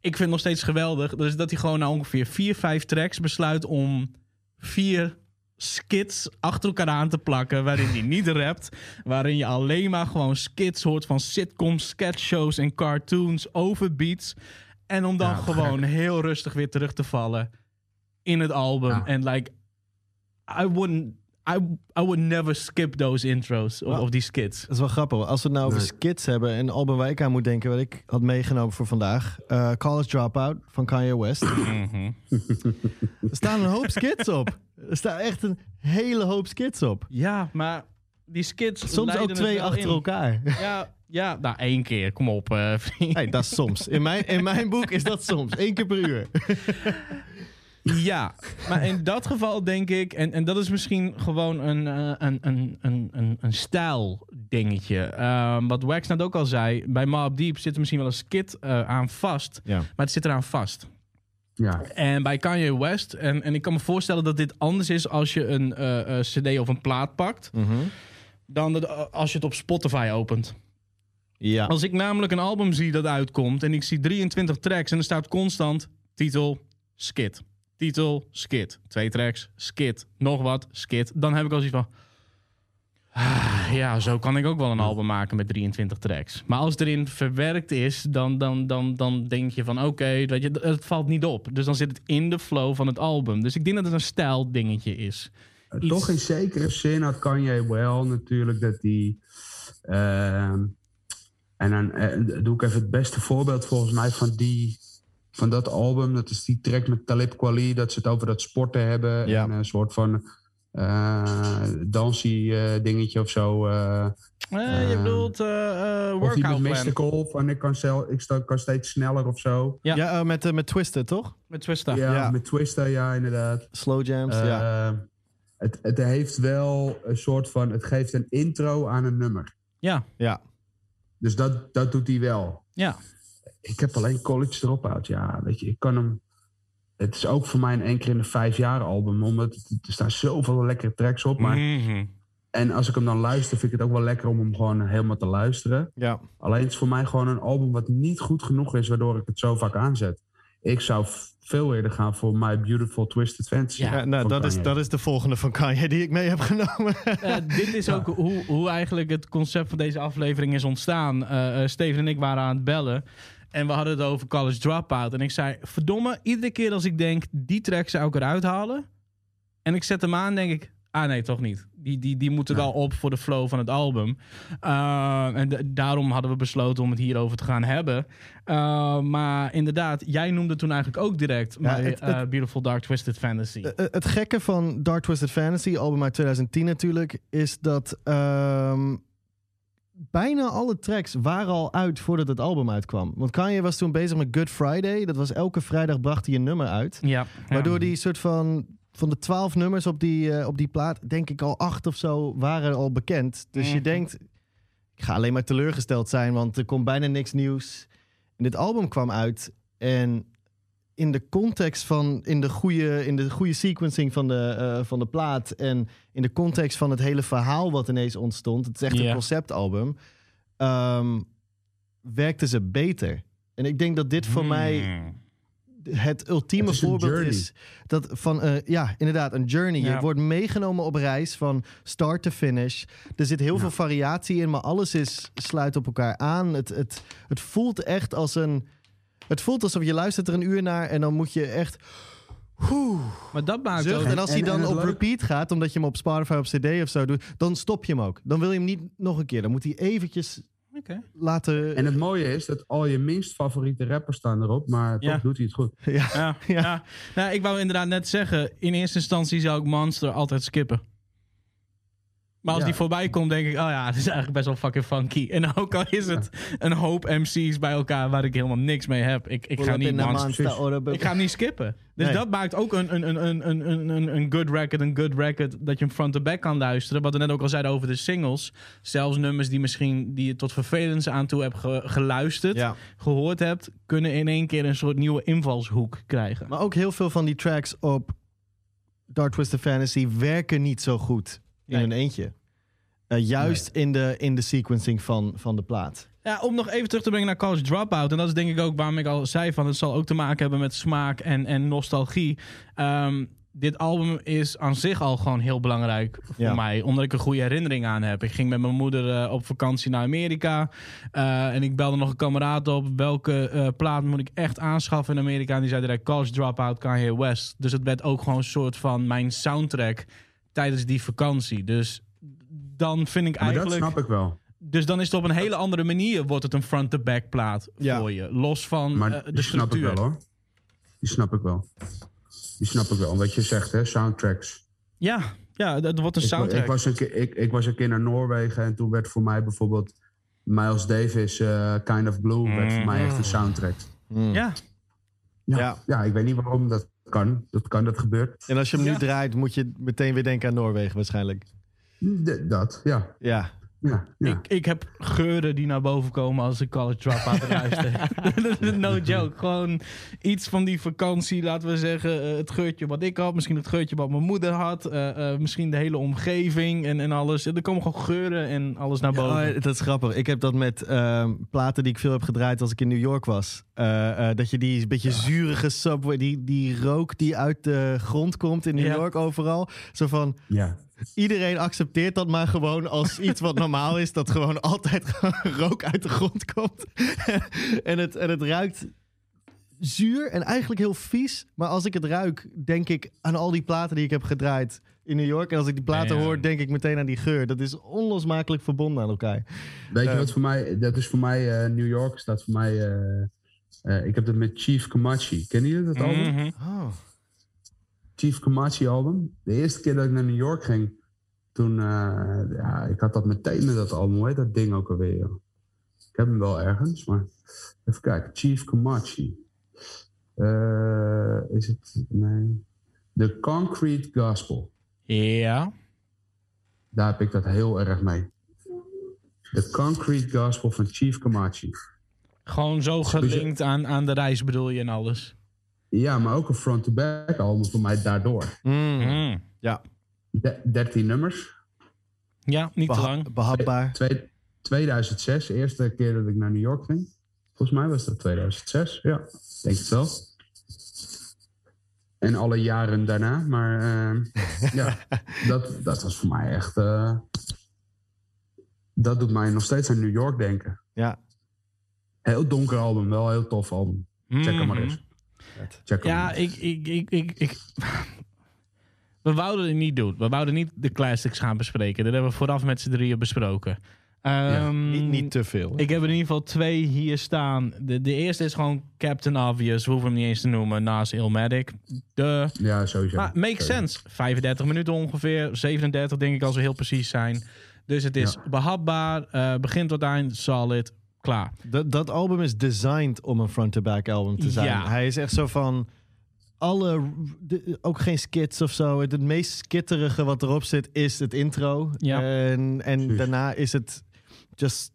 Ik vind het nog steeds geweldig. Dus dat hij gewoon na ongeveer vier, vijf tracks besluit om vier skits achter elkaar aan te plakken. Waarin hij niet rapt. Waarin je alleen maar gewoon skits hoort van sitcoms, sketchshows en cartoons over beats. En om dan Ja, gewoon heel rustig weer terug te vallen in het album. Ja. En like, I wouldn't... I, I would never skip those intros of, of die skits. Dat is wel grappig. Als we het nou over Nee. skits hebben en waar ik aan moet denken, wat ik had meegenomen voor vandaag. eh, College Dropout van Kanye West. *clears throat* Mhm. er staan een hoop skits op. Er staan echt een hele hoop skits op. Ja, maar die skits. Soms ook het twee wel achter in. elkaar. Ja, ja, nou één keer. Kom op, eh, vriend. Hey, dat is soms. In mijn, in mijn boek is dat soms. Eén keer per uur. Ja, maar in dat geval denk ik, en, en dat is misschien gewoon een, eh, een, een, een, een, een stijl dingetje. Ehm, wat Wax net ook al zei, bij Mob Deep zit er misschien wel een skit eh, aan vast, Ja. maar het zit eraan vast. Ja, En bij Kanye West, en, en ik kan me voorstellen dat dit anders is als je een eh, eh, cd of een plaat pakt, dan dat, eh, als je het op Spotify opent. Ja. Als ik namelijk een album zie dat uitkomt en ik zie 23 tracks en er staat constant titel, skit. Titel, skit. Twee tracks, skit. Nog wat, skit. Dan heb ik al zoiets van... ah, ja, zo kan ik ook wel een album maken met 23 tracks. Maar als het erin verwerkt is, dan, dan, dan, dan denk je van... Oké, dat je het valt niet op. Dus dan zit het in de flow van het album. Dus ik denk dat het een stijl dingetje is. Uh, Iets- Toch in zekere zin had Kanye wel natuurlijk dat die. ehm, en dan eh, doe ik even het beste voorbeeld volgens mij van, die, van dat album. Dat is die track met Talib Kweli. Dat ze het over dat sporten hebben. Ja. En een soort van eh dansie eh, dingetje of zo. eh. Eh, je bedoelt eh, eh, of die met workout plan. Mystical. Van ik kan, zel, ik sta, kan steeds sneller of zo. Ja. Ja, met, met Twisted, toch? Met Twista. Ja, Ja. met Twister, ja, inderdaad. Slow jams, ja. Het, het heeft wel een soort van. Het geeft een intro aan een nummer. Ja, Ja. Dus dat, dat doet hij wel. ja. Ik heb alleen college dropout. Ja, weet je, ik kan hem. het is ook voor mij een één keer in de vijf jaar album. Omdat er staan zoveel lekkere tracks op. Maar, Mhm. En als ik hem dan luister, vind ik het ook wel lekker om hem gewoon helemaal te luisteren. Ja. Alleen het is voor mij gewoon een album wat niet goed genoeg is, waardoor ik het zo vaak aanzet. Ik zou veel eerder gaan voor My Beautiful Twisted Fantasy. Ja, nou, dat is, dat is de volgende van Kanye die ik mee heb genomen. *laughs* Eh, dit is ook hoe, hoe eigenlijk het concept van deze aflevering is ontstaan. Eh, eh, Steven en ik waren aan het bellen. En we hadden het over College Dropout. En ik zei, verdomme, iedere keer als ik denk, die track zou ik eruit halen. En ik zet hem aan, denk ik, ah nee, toch niet. Die, die, die moeten Ja. wel op voor de flow van het album. Eh, en daarom hadden we besloten om het hierover te gaan hebben. Eh, maar inderdaad, jij noemde toen eigenlijk ook direct Ja, My, het- eh, Beautiful Dark Twisted Fantasy. Het gekke van Dark Twisted Fantasy, album uit 2010 natuurlijk, is dat ehm, bijna alle tracks waren al uit voordat het album uitkwam. Want Kanye was toen bezig met Good Friday. Dat was elke vrijdag bracht hij een nummer uit. ja, Waardoor die soort van van de twaalf nummers op die, eh, op die plaat, denk ik al acht of zo waren al bekend. Dus je denkt, ik ga alleen maar teleurgesteld zijn, want er komt bijna niks nieuws. En dit album kwam uit en in de context van, in de goede, in de goede sequencing van de, eh, van de plaat en in de context van het hele verhaal wat ineens ontstond, het is echt een conceptalbum, ehm, werkte ze beter. En ik denk dat dit voor mij Hmm. het ultieme Het is een voorbeeld is dat van eh, ja inderdaad een journey. Ja. Je wordt meegenomen op reis van start to finish. Er zit heel Ja. veel variatie in, maar alles is sluit op elkaar aan. Het, het, het voelt echt als een. Het voelt alsof je luistert er een uur naar en dan moet je echt. Oeh, Maar dat maakt zucht. ook... En als hij dan op repeat gaat, omdat je hem op Spotify of CD of zo doet, dan stop je hem ook. Dan wil je hem niet nog een keer. Dan moet hij eventjes Oké. laten. En het mooie is dat al je minst favoriete rappers staan erop, maar toch Ja. doet hij het goed. ja. Ja, ja. Nou, ik wou inderdaad net zeggen, in eerste instantie zou ik Monster altijd skippen. Maar als Ja. die voorbij komt, denk ik, oh ja, *laughs* het is eigenlijk best wel fucking funky. En ook al is het een hoop MC's bij elkaar waar ik helemaal niks mee heb. Ik, ik ga niet Monster. Ik ga hem niet skippen. Dus Nee. dat maakt ook een, een, een, een, een, een, een good record, een good record, dat je hem front to back kan luisteren. Wat we net ook al zeiden over de singles. Zelfs nummers die misschien die je tot vervelens aan toe hebt ge- geluisterd, Ja. gehoord hebt, kunnen in één keer een soort nieuwe invalshoek krijgen. Maar ook heel veel van die tracks op Dark Twisted Fantasy werken niet zo goed in Nee. een eentje. Eh, juist in, de, in de sequencing van, van de plaat. Ja, om nog even terug te brengen naar College Dropout. En dat is denk ik ook waarom ik al zei van... het zal ook te maken hebben met smaak en, en nostalgie. Ehm, dit album is aan zich al gewoon heel belangrijk voor Ja. mij. Omdat ik een goede herinnering aan heb. Ik ging met mijn moeder eh, op vakantie naar Amerika. eh, en ik belde nog een kameraad op. Welke eh, plaat moet ik echt aanschaffen in Amerika? En die zei direct College Dropout, Kanye West. Dus het werd ook gewoon een soort van mijn soundtrack tijdens die vakantie. Dus dan vind ik Maar dat eigenlijk... snap ik wel. Dus dan is het op een hele andere manier wordt het een front-to-back plaat Ja. voor je. Los van Maar eh, de die snap ik structuur. wel hoor. Die snap ik wel. Die snap ik wel. Wat je zegt, hè, soundtracks. Ja, ja, dat wordt een Ik, soundtrack. ik, was een keer, ik, ik was een keer naar Noorwegen en toen werd voor mij bijvoorbeeld Miles Davis, eh, Kind of Blue, werd voor mij echt een soundtrack. Ja, Ja, Ja. ja. ik weet niet waarom dat kan. Dat kan, dat gebeurt. En als je hem nu Ja. draait, moet je meteen weer denken aan Noorwegen waarschijnlijk. Dat, ja. Ja. ja, ja. Ik, ik heb geuren die naar boven komen als ik College Dropout luister. *laughs* *laughs* no joke. Gewoon iets van die vakantie, laten we zeggen. eh, het geurtje wat ik had, misschien het geurtje wat mijn moeder had. eh, eh, misschien de hele omgeving en, en alles. Er komen gewoon geuren en alles naar boven. Ja, oh, dat is grappig. Ik heb dat met ehm, platen die ik veel heb gedraaid als ik in New York was. Eh, eh, dat je die beetje zurige subway, die, die rook die uit de grond komt in New Ja. York overal. Zo van, ja. Iedereen accepteert dat maar gewoon als iets wat normaal is. Dat gewoon altijd *laughs* rook uit de grond komt. *laughs* en, het, en het ruikt zuur en eigenlijk heel vies. Maar als ik het ruik, denk ik aan al die platen die ik heb gedraaid in New York. En als ik die platen Ja. hoor, denk ik meteen aan die geur. Dat is onlosmakelijk verbonden aan elkaar. Weet je Eh. wat voor mij, dat is voor mij, eh, New York staat voor mij, eh, eh, ik heb dat met Chief Kamachi. Kennen jullie dat album? Mhm. Oh. Chief Kamachi album. De eerste keer dat ik naar New York ging, toen, eh, ja, ik had dat meteen met dat album. Hoe heet dat ding ook alweer? joh? Ik heb hem wel ergens, maar even kijken. Chief Kamachi. Eh, is het, nee. The Concrete Gospel. Ja. Daar heb ik dat heel erg mee. The Concrete Gospel van Chief Kamachi. Gewoon zo gelinkt aan, aan de reis bedoel je en alles. Ja, maar ook een front-to-back album voor mij daardoor. Mm. Mm. Ja, De- 13 nummers. Ja, niet te lang. behapbaar. Twee- 2006, de eerste keer dat ik naar New York ging. Volgens mij was dat 2006. Ja, ik denk het wel. En alle jaren daarna. Maar eh, *laughs* ja, dat, dat was voor mij echt... eh, dat doet mij nog steeds aan New York denken. Ja, Heel donker album, wel een heel tof album. Check hem maar Mhm. eens. Ja, ik, ik, ik, ik, ik... *laughs* We wouden het niet doen. We wouden niet de classics gaan bespreken. Dat hebben we vooraf met z'n drieën besproken. Ehm, niet, niet te veel. Ik heb in ieder geval twee hier staan. De, de eerste is gewoon Captain Obvious. We hoeven hem niet eens te noemen. Naast Illmatic. De... Ja, sowieso. Maar makes Sowieso. sense. 35 minuten ongeveer. 37 denk ik als we heel precies zijn. Dus het is behapbaar. eh begin tot eind solid. Klaar. Dat, dat album is designed om een front-to-back album te zijn. Ja. Hij is echt zo van... Alle, de- ook geen skits of zo. Het, het meest skitterige wat erop zit is het intro. Ja. En, en daarna is het just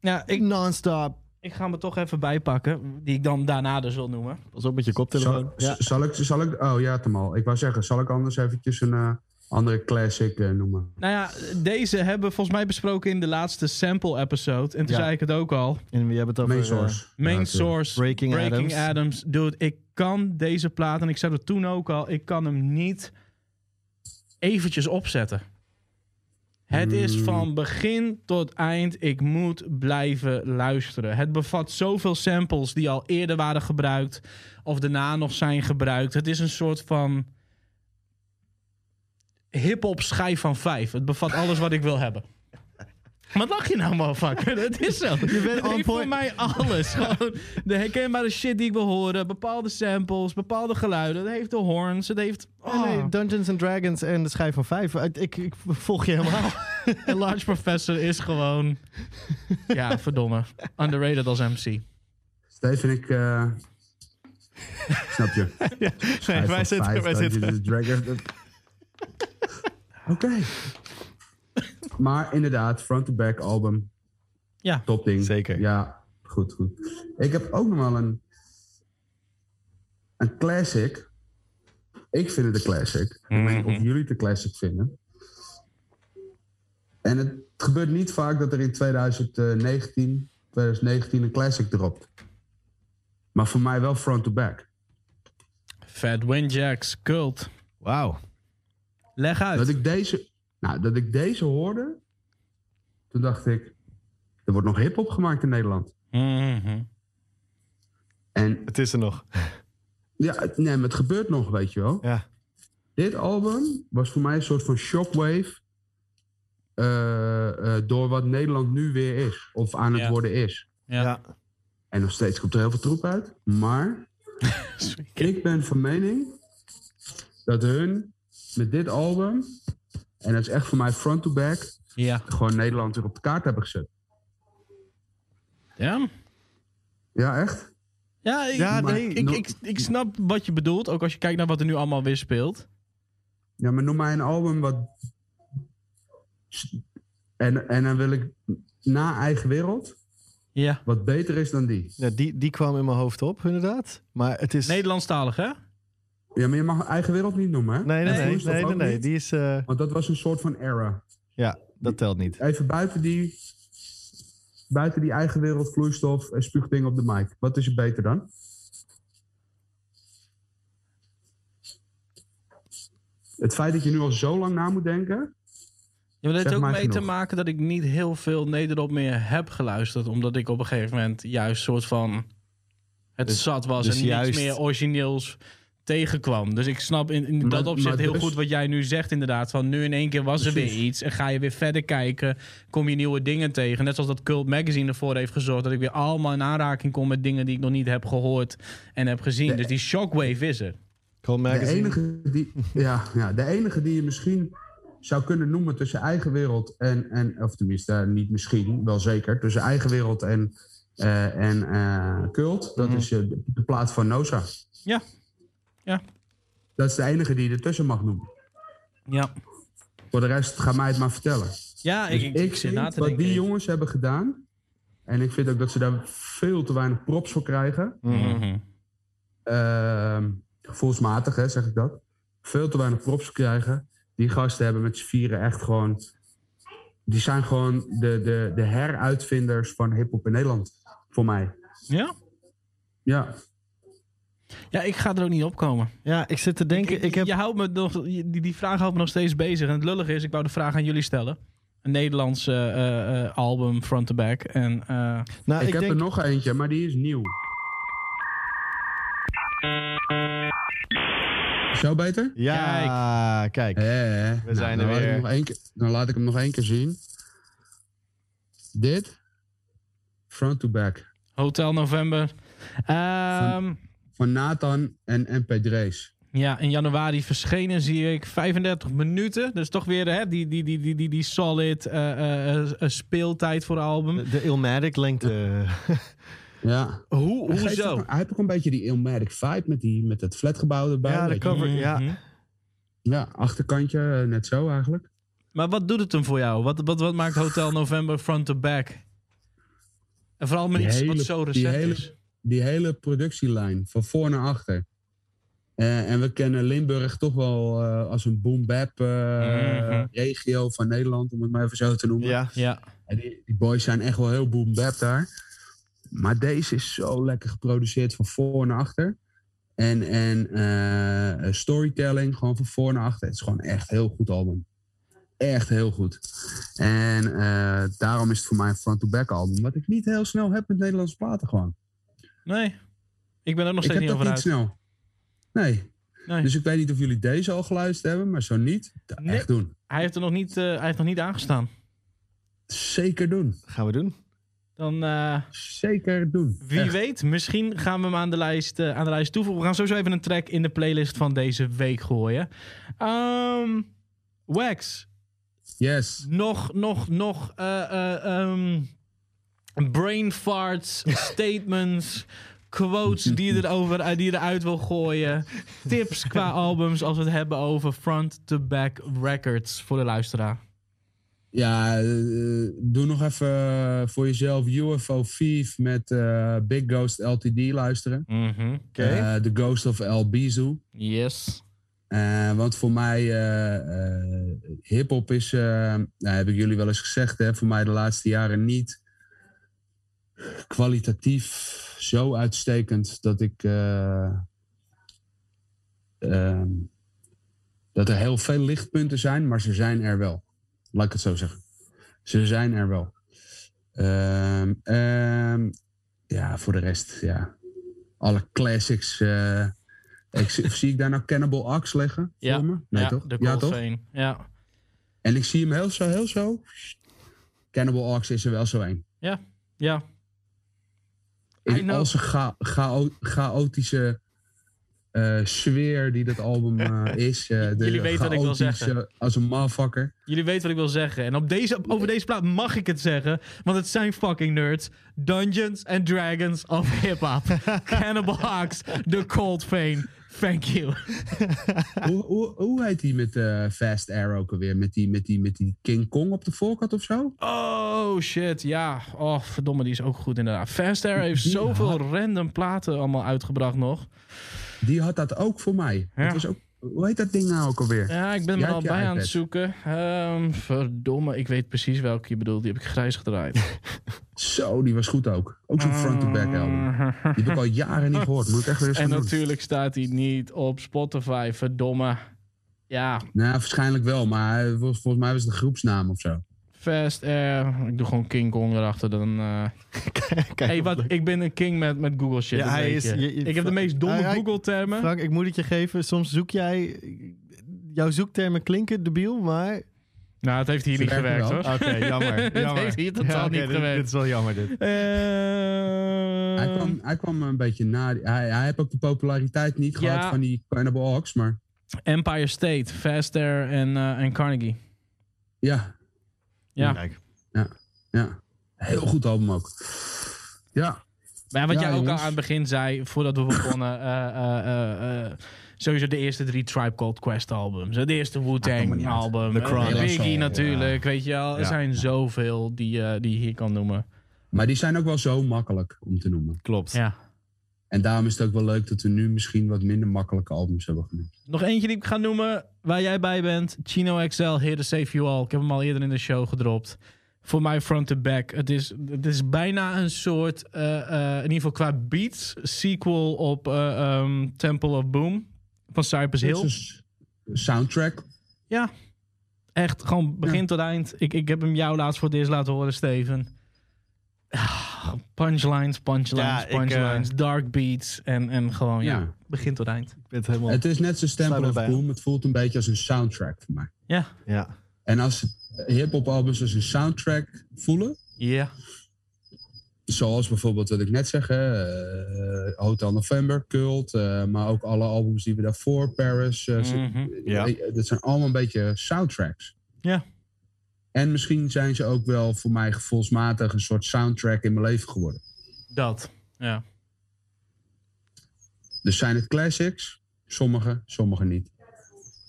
Ja, ik, non-stop. ik ga me toch even bijpakken. Die ik dan daarna dus wil noemen. Pas op met je koptelefoon. Zal, Ja. zal, ik, zal ik... Oh ja, Tamal. Ik wou zeggen, zal ik anders eventjes een eh, andere classic eh, noemen? Nou ja, deze hebben we volgens mij besproken in de laatste sample episode. En toen Ja. zei ik het ook al. En we hebben het over... Main eh, source. Main Ja, Source, Breaking Breaking, Adams. Adams. Dude, ik kan deze plaat, en ik zei het toen ook al, ik kan hem niet eventjes opzetten. Het is Mm. van begin tot eind, ik moet blijven luisteren. Het bevat zoveel samples die al eerder waren gebruikt of daarna nog zijn gebruikt. Het is een soort van hip-hop schijf van vijf. Het bevat alles wat ik wil hebben. Wat lach je nou, motherfucker? Het is zo. Je bent on voor mij alles. Gewoon de herkenbare shit die ik wil horen. Bepaalde samples, bepaalde geluiden. Het heeft de horns. Het heeft... Ja, Oh. nee, Dungeons and Dragons en de schijf van vijf. Ik, ik, ik volg je helemaal. *laughs* En Large Professor is gewoon... Ja, verdomme. Underrated als MC. Steven, ik... eh, snap je. *laughs* nee, wij van zitten, wij zitten. *laughs* Oké. Maar inderdaad, front-to-back album. Ja. Top ding. Zeker. Ja, goed, goed. Ik heb ook nog wel een... Een classic. Ik vind het een classic. Ik weet niet of jullie het een classic vinden. En het gebeurt niet vaak dat er in 2019, 2019 een classic dropt. Maar voor mij wel front-to-back. Fat Windjacks, Cult. Wauw. Leg uit. Dat ik deze, nou, dat ik deze hoorde, toen dacht ik, er wordt nog hip-hop gemaakt in Nederland. Mhm. En Het is er nog. ja, het- nee, maar het gebeurt nog, weet je wel. Ja. Dit album was voor mij een soort van shockwave eh, eh, door wat Nederland nu weer is, of aan het Ja. worden is. Ja. Ja. En nog steeds komt er heel veel troep uit, maar *laughs* ik ben van mening dat hun met dit album, en dat is echt voor mij front-to-back, Ja. gewoon Nederland weer op de kaart hebben gezet. Ja. Ja, echt? Ja, ik, Ja, nee. ik, ik, ik snap wat je bedoelt. Ook als je kijkt naar wat er nu allemaal weer speelt. Ja, maar noem mij een album wat. En, en dan wil ik na eigen wereld Ja. wat beter is dan die. Ja, die, die kwam in mijn hoofd op, inderdaad. Maar het is... Nederlandstalig, hè? Ja, maar je mag eigen wereld niet noemen, hè? Nee, nee, Nee, nee. Die is... eh, Want dat was een soort van era. ja, dat telt niet. Even buiten die. Buiten die eigen wereld, vloeistof en spuugdingen op de mic. Wat is er beter dan? Het feit dat je nu al zo lang na moet denken. Ja, maar dat heeft ook mee te maken dat ik niet heel veel Nederop meer heb geluisterd. Omdat ik op een gegeven moment juist soort van het zat was dus en juist- niks meer origineels tegenkwam. Dus ik snap in, in Maar- dat opzicht heel dus- goed wat jij nu zegt inderdaad. Van nu in één keer was er weer iets en ga je weer verder kijken. Kom je nieuwe dingen tegen. Net zoals dat Cult Magazine ervoor heeft gezorgd dat ik weer allemaal in aanraking kom met dingen die ik nog niet heb gehoord en heb gezien. De- dus die shockwave is er. De Magazine. enige, die, ja, ja, de enige die je misschien zou kunnen noemen tussen eigen wereld en, en of tenminste eh, niet misschien, wel zeker, tussen eigen wereld en, eh, en eh, cult, dat Mhm. is de, de plaat van Noza. Ja. Ja. Dat is de enige die je ertussen mag noemen. Ja, Voor de rest, ga mij het maar vertellen. ja ik, Dus ik, ik, ik zit na vind te wat die jongens hebben gedaan, en ik vind ook dat ze daar veel te weinig props voor krijgen, Mhm. ehm, gevoelsmatig, hè, zeg ik dat, veel te weinig props krijgen. Die gasten hebben met z'n vieren echt gewoon... Die zijn gewoon de, de, de heruitvinders van hip-hop in Nederland, voor mij. Ja? Ja, Ja, ik ga er ook niet op komen. Ja, ik zit te denken. Ik heb, je houdt me nog, die, die vraag houdt me nog steeds bezig. En het lullige is, ik wou de vraag aan jullie stellen. Een Nederlands eh, eh, album, front to back. En eh, nou, ik, ik, heb denk, er nog eentje, maar die is nieuw. Zo beter? Ja, kijk. Eh, We zijn dan er weer. nog één keer- dan laat ik hem nog één keer zien. Dit. Front to back. Hotel November. Ehm, Van Nathan en MP Drees. ja, in januari verschenen zie ik 35 minuten. Dus toch weer hè, die, die, die, die, die, die solid eh, eh, eh, speeltijd voor het album. De, de Ilmatic lengte. *laughs* Ja. Hoe, Hij, hoezo? ook- hij heeft ook een beetje die Ilmatic vibe met, die, met het flatgebouw erbij. Ja, de je. cover. ja. Mhm. ja, achterkantje, net zo eigenlijk. Maar wat doet het hem voor jou? Wat, wat, wat maakt Hotel November front to back? En vooral met iets hele- wat zo recent hele- is. Die hele productielijn, van voor naar achter. Eh, en we kennen Limburg toch wel eh, als een boom-bap eh, Mhm. regio van Nederland, om het maar even zo te noemen. Ja. Ja. En die, die boys zijn echt wel heel boom-bap daar. Maar deze is zo lekker geproduceerd van voor naar achter. En, en eh, storytelling, gewoon van voor naar achter. Het is gewoon echt een heel goed album. Echt heel goed. En eh, daarom is het voor mij een front-to-back album. Wat ik niet heel snel heb met Nederlandse platen gewoon. Nee. Ik ben er nog ik steeds heb niet dat over niet uit. snel. Nee. Nee. Dus ik weet niet of jullie deze al geluisterd hebben. Maar zo niet, Nee. echt doen. Hij heeft er nog niet, eh, hij heeft nog niet aangestaan. Zeker doen. Gaan we doen. Dan, eh, Zeker doen. wie Echt. weet, misschien gaan we hem aan de, lijst, eh, aan de lijst toevoegen. We gaan sowieso even een track in de playlist van deze week gooien. Ehm, Wax, Yes. nog, nog, nog eh, eh, ehm, brain farts, *laughs* statements, quotes die je, erover, eh, die je eruit wil gooien. Tips qua *laughs* albums als we het hebben over front-to-back records voor de luisteraar. Ja, eh, doe nog even voor jezelf UFO Thief met eh, Big Ghost LTD luisteren. Mhm. Oké. Eh, The Ghost of El Bizu. Yes. Eh, want voor mij, eh eh, hip-hop is, eh, nou, heb ik jullie wel eens gezegd, hè, voor mij de laatste jaren niet kwalitatief zo uitstekend dat ik. eh, ehm, dat er heel veel lichtpunten zijn, maar ze zijn er wel. Laat ik het zo zeggen. Ze zijn er wel. Ehm, ehm, ja, voor de rest, ja. Alle classics. eh, ik, zie, *laughs* zie ik daar nou Cannibal Axe liggen? Ja, Voor me? Nee, ja, toch? de ja, toch? Ja, En ik zie hem heel zo, heel zo. Cannibal Axe is er wel zo een. ja. I In al zijn cha- chao- chaotische eh, sfeer die dat album eh, *laughs* is. eh, de Jullie weten wat ik wil zeggen. Als een motherfucker. Jullie weten wat ik wil zeggen. En op deze, over deze plaat mag ik het zeggen. Want het zijn fucking nerds. Dungeons and Dragons of hip-hop. *laughs* Cannibal Axe, The Cold Fame. Thank you. *laughs* hoe, hoe, hoe heet die met eh, Fast Air ook alweer? Met die, met, die, met die King Kong op de voorkant of zo? Oh shit, ja. Oh, verdomme, die is ook goed inderdaad. Fast Air heeft Die zoveel had- random platen allemaal uitgebracht nog. Die had dat ook voor mij. Ja. Dat was ook, hoe heet dat ding nou ook alweer? Ja, ik ben Jij er al bij aan het zoeken. Ehm, verdomme, ik weet precies welke je bedoelt. Die heb ik grijs gedraaid. *laughs* Zo, die was goed ook. Ook zo'n front-to-back album. Die heb ik al jaren niet gehoord. Moet ik echt weer eens *laughs* En doen. natuurlijk staat hij niet op Spotify, verdomme. Ja, Nou, waarschijnlijk wel, maar volgens mij was het de groepsnaam of zo. Fast Air. Ik doe gewoon King Kong erachter. Dan, eh *laughs* Kijk, hey, wat, ik ben een king met, met Google shit. Ja, dat hij weet is- je. je- je- ik heb de meest domme Hij- hij- Google termen. Frank, ik moet het je geven. Soms zoek jij... Jouw zoektermen klinken debiel, maar... Nou, het heeft hier niet gewerkt hoor. Oké, jammer. *laughs* Het jammer. heeft hier totaal niet dit- gewerkt. Dit is wel jammer, dit. Eh, Hij kwam, hij kwam een beetje na. Hij, hij heeft ook de populariteit niet Ja. gehad van die Cannibal Ox, maar Empire State, Fast Air en, eh, en Carnegie. ja, Ja. Kijk. ja. Heel goed album ook. Ja, Maar wat Ja, jij ook al aan het begin zei, voordat we begonnen. *laughs* eh, eh, eh, eh, sowieso de eerste drie Tribe Called Quest albums. Het eerste Wu-Tang uit. album. The Chronic. Biggie natuurlijk, weet je wel. Er Ja. zijn zoveel die, eh, die je hier kan noemen. maar die zijn ook wel zo makkelijk om te noemen. Klopt. Ja. En daarom is het ook wel leuk dat we nu misschien wat minder makkelijke albums hebben genoemd. Nog eentje die ik ga noemen waar jij bij bent. Chino XL, Here to Save You All. Ik heb hem al eerder in de show gedropt. Voor mij front to back. Het is, het is bijna een soort, eh, eh, in ieder geval qua beats, sequel op eh, ehm, Temple of Boom van Cypress Hill. Een soundtrack. Ja, echt gewoon begin Ja. tot eind. Ik, ik heb hem jou laatst voor het eerst laten horen, Steven. Ah, punchlines, punchlines, Ja, ik, eh, punchlines, dark beats en, en gewoon ja. Ja. begin tot eind. Ik ben het helemaal... Het is net zo'n Sluit Temple of. Boom. Het voelt een beetje als een soundtrack voor mij. Ja, Ja. En als hip-hop albums als een soundtrack voelen, ja, zoals bijvoorbeeld wat ik net zeg, hè, eh, Hotel November, Cult, eh, maar ook alle albums die we daarvoor, Paris, Mhm. Ja. dat zijn allemaal een beetje soundtracks. Ja. En misschien zijn ze ook wel voor mij gevoelsmatig een soort soundtrack in mijn leven geworden. dat. Ja. Dus zijn het classics? Sommige, sommige niet.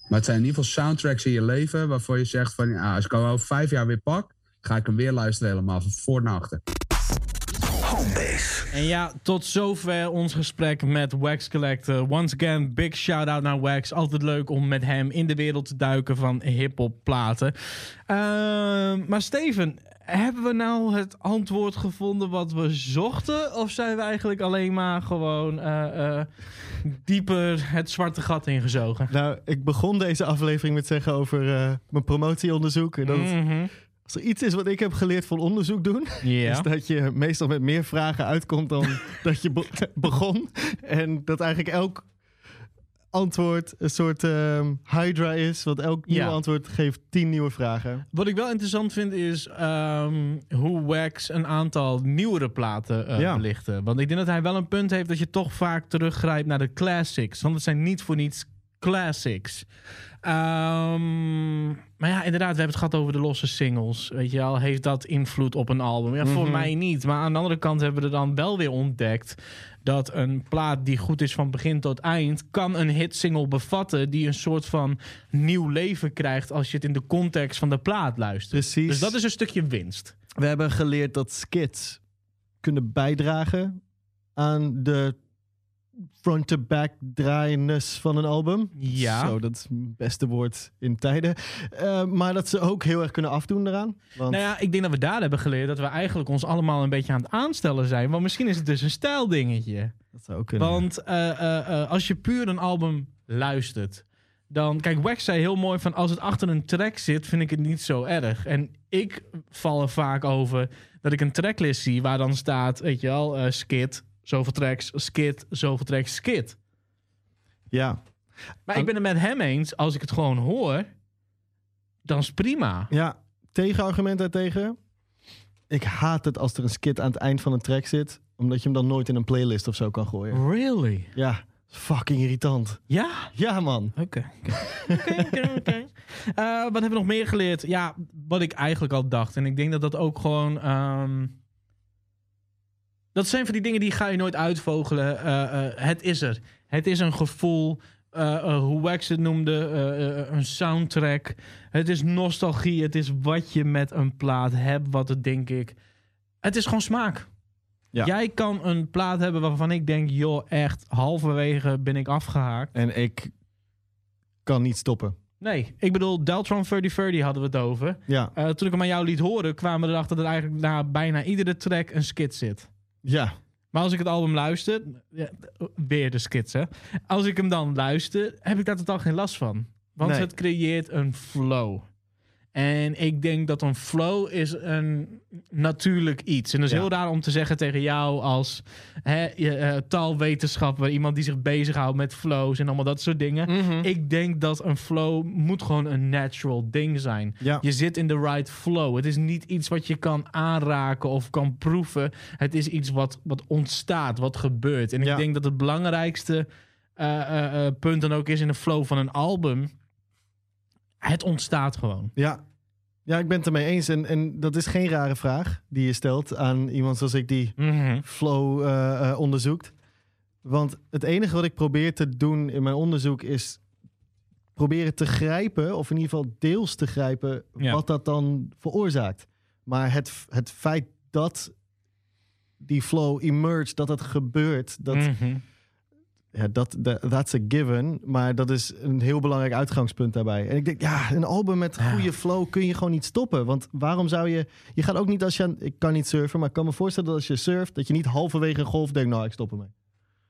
Maar het zijn in ieder geval soundtracks in je leven waarvoor je zegt van ja, als ik al over vijf jaar weer pak, ga ik hem weer luisteren helemaal van voor naar achter. En ja, tot zover ons gesprek met Wax Collector. Once again, big shout-out naar Wax. Altijd leuk om met hem in de wereld te duiken van hip-hop platen. Ehm, maar Steven, hebben we nou het antwoord gevonden wat we zochten? Of zijn we eigenlijk alleen maar gewoon eh, eh, dieper het zwarte gat ingezogen? Nou, ik begon deze aflevering met zeggen over eh, mijn promotieonderzoek. En dat het- Mhm. Als er iets is wat ik heb geleerd van onderzoek doen, is dat je meestal met meer vragen uitkomt dan *laughs* dat je be- begon. En dat eigenlijk elk antwoord een soort ehm, hydra is. Want elk nieuw antwoord geeft tien nieuwe vragen. Wat ik wel interessant vind is ehm, hoe Wax een aantal nieuwere platen Ja. belichten. Want ik denk dat hij wel een punt heeft dat je toch vaak teruggrijpt naar de classics. Want het zijn niet voor niets classics. Ehm, maar ja, inderdaad, we hebben het gehad over de losse singles. Weet je wel, heeft dat invloed op een album? Ja, voor Mhm. mij niet. Maar aan de andere kant hebben we er dan wel weer ontdekt dat een plaat die goed is van begin tot eind, kan een hitsingle bevatten die een soort van nieuw leven krijgt als je het in de context van de plaat luistert. Precies. Dus dat is een stukje winst. We hebben geleerd dat skits kunnen bijdragen aan de front-to-back draaienis van een album. Ja. Zo, dat is het beste woord in tijden. Eh, maar dat ze ook heel erg kunnen afdoen eraan. Want Nou ja, ik denk dat we daar hebben geleerd dat we eigenlijk ons allemaal een beetje aan het aanstellen zijn. Want misschien is het dus een stijldingetje. dat zou ook kunnen. Want eh, eh, als je puur een album luistert, dan... Kijk, Wax zei heel mooi van als het achter een track zit, vind ik het niet zo erg. En ik val er vaak over dat ik een tracklist zie waar dan staat, weet je wel, skit, zoveel tracks, skit, zoveel tracks, skit. Ja. Maar ik ben het met hem eens, als ik het gewoon hoor, dan is prima. ja, tegenargument daartegen. Ik haat het als er een skit aan het eind van een track zit. Omdat je hem dan nooit in een playlist of zo kan gooien. Really? Ja, fucking irritant. Ja? Ja, man. Oké. Oké. *laughs* Eh, Wat hebben we nog meer geleerd? Ja, wat ik eigenlijk al dacht. En ik denk dat dat ook gewoon... ehm, Dat zijn van die dingen die ga je nooit uitvogelen. Eh, eh, het is er. Het is een gevoel. eh, hoe Wax het noemde. een soundtrack. Het is nostalgie. Het is wat je met een plaat hebt. Wat het denk ik... Het is gewoon smaak. Ja. Jij kan een plaat hebben waarvan ik denk... joh, echt halverwege ben ik afgehaakt. En ik kan niet stoppen. Nee, ik bedoel, Deltron 3030 hadden we het over. Ja, toen ik hem aan jou liet horen, kwamen we erachter dat eigenlijk na bijna iedere track een skit zit. Ja. Maar als ik het album luister, ja, weer de skits hè. Als ik hem dan luister, heb ik daar totaal geen last van. Want Nee. het creëert een flow. En ik denk dat een flow is een natuurlijk iets. En dat is Ja. heel raar om te zeggen tegen jou als hè, je, eh, taalwetenschapper, iemand die zich bezighoudt met flows en allemaal dat soort dingen. Mhm. Ik denk dat een flow moet gewoon een natural ding zijn. Ja. Je zit in de right flow. Het is niet iets wat je kan aanraken of kan proeven. Het is iets wat, wat ontstaat, wat gebeurt. En Ja. ik denk dat het belangrijkste eh, eh, punt dan ook is in de flow van een album. Het ontstaat gewoon. Ja. ja, ik ben het ermee eens. En, en dat is geen rare vraag die je stelt aan iemand zoals ik die flow eh, eh, onderzoekt. Want het enige wat ik probeer te doen in mijn onderzoek is proberen te grijpen, of in ieder geval deels te grijpen, Ja. wat dat dan veroorzaakt. Maar het, het feit dat die flow emerge, dat het gebeurt. Dat, Mhm. Ja, dat, dat, that's a given. Maar dat is een heel belangrijk uitgangspunt daarbij. En ik denk, ja, een album met goede flow kun je gewoon niet stoppen. Want waarom zou je... Je gaat ook niet als je... aan- Ik kan niet surfen, maar ik kan me voorstellen dat als je surft... dat je niet halverwege een golf denkt, nou, ik stop ermee.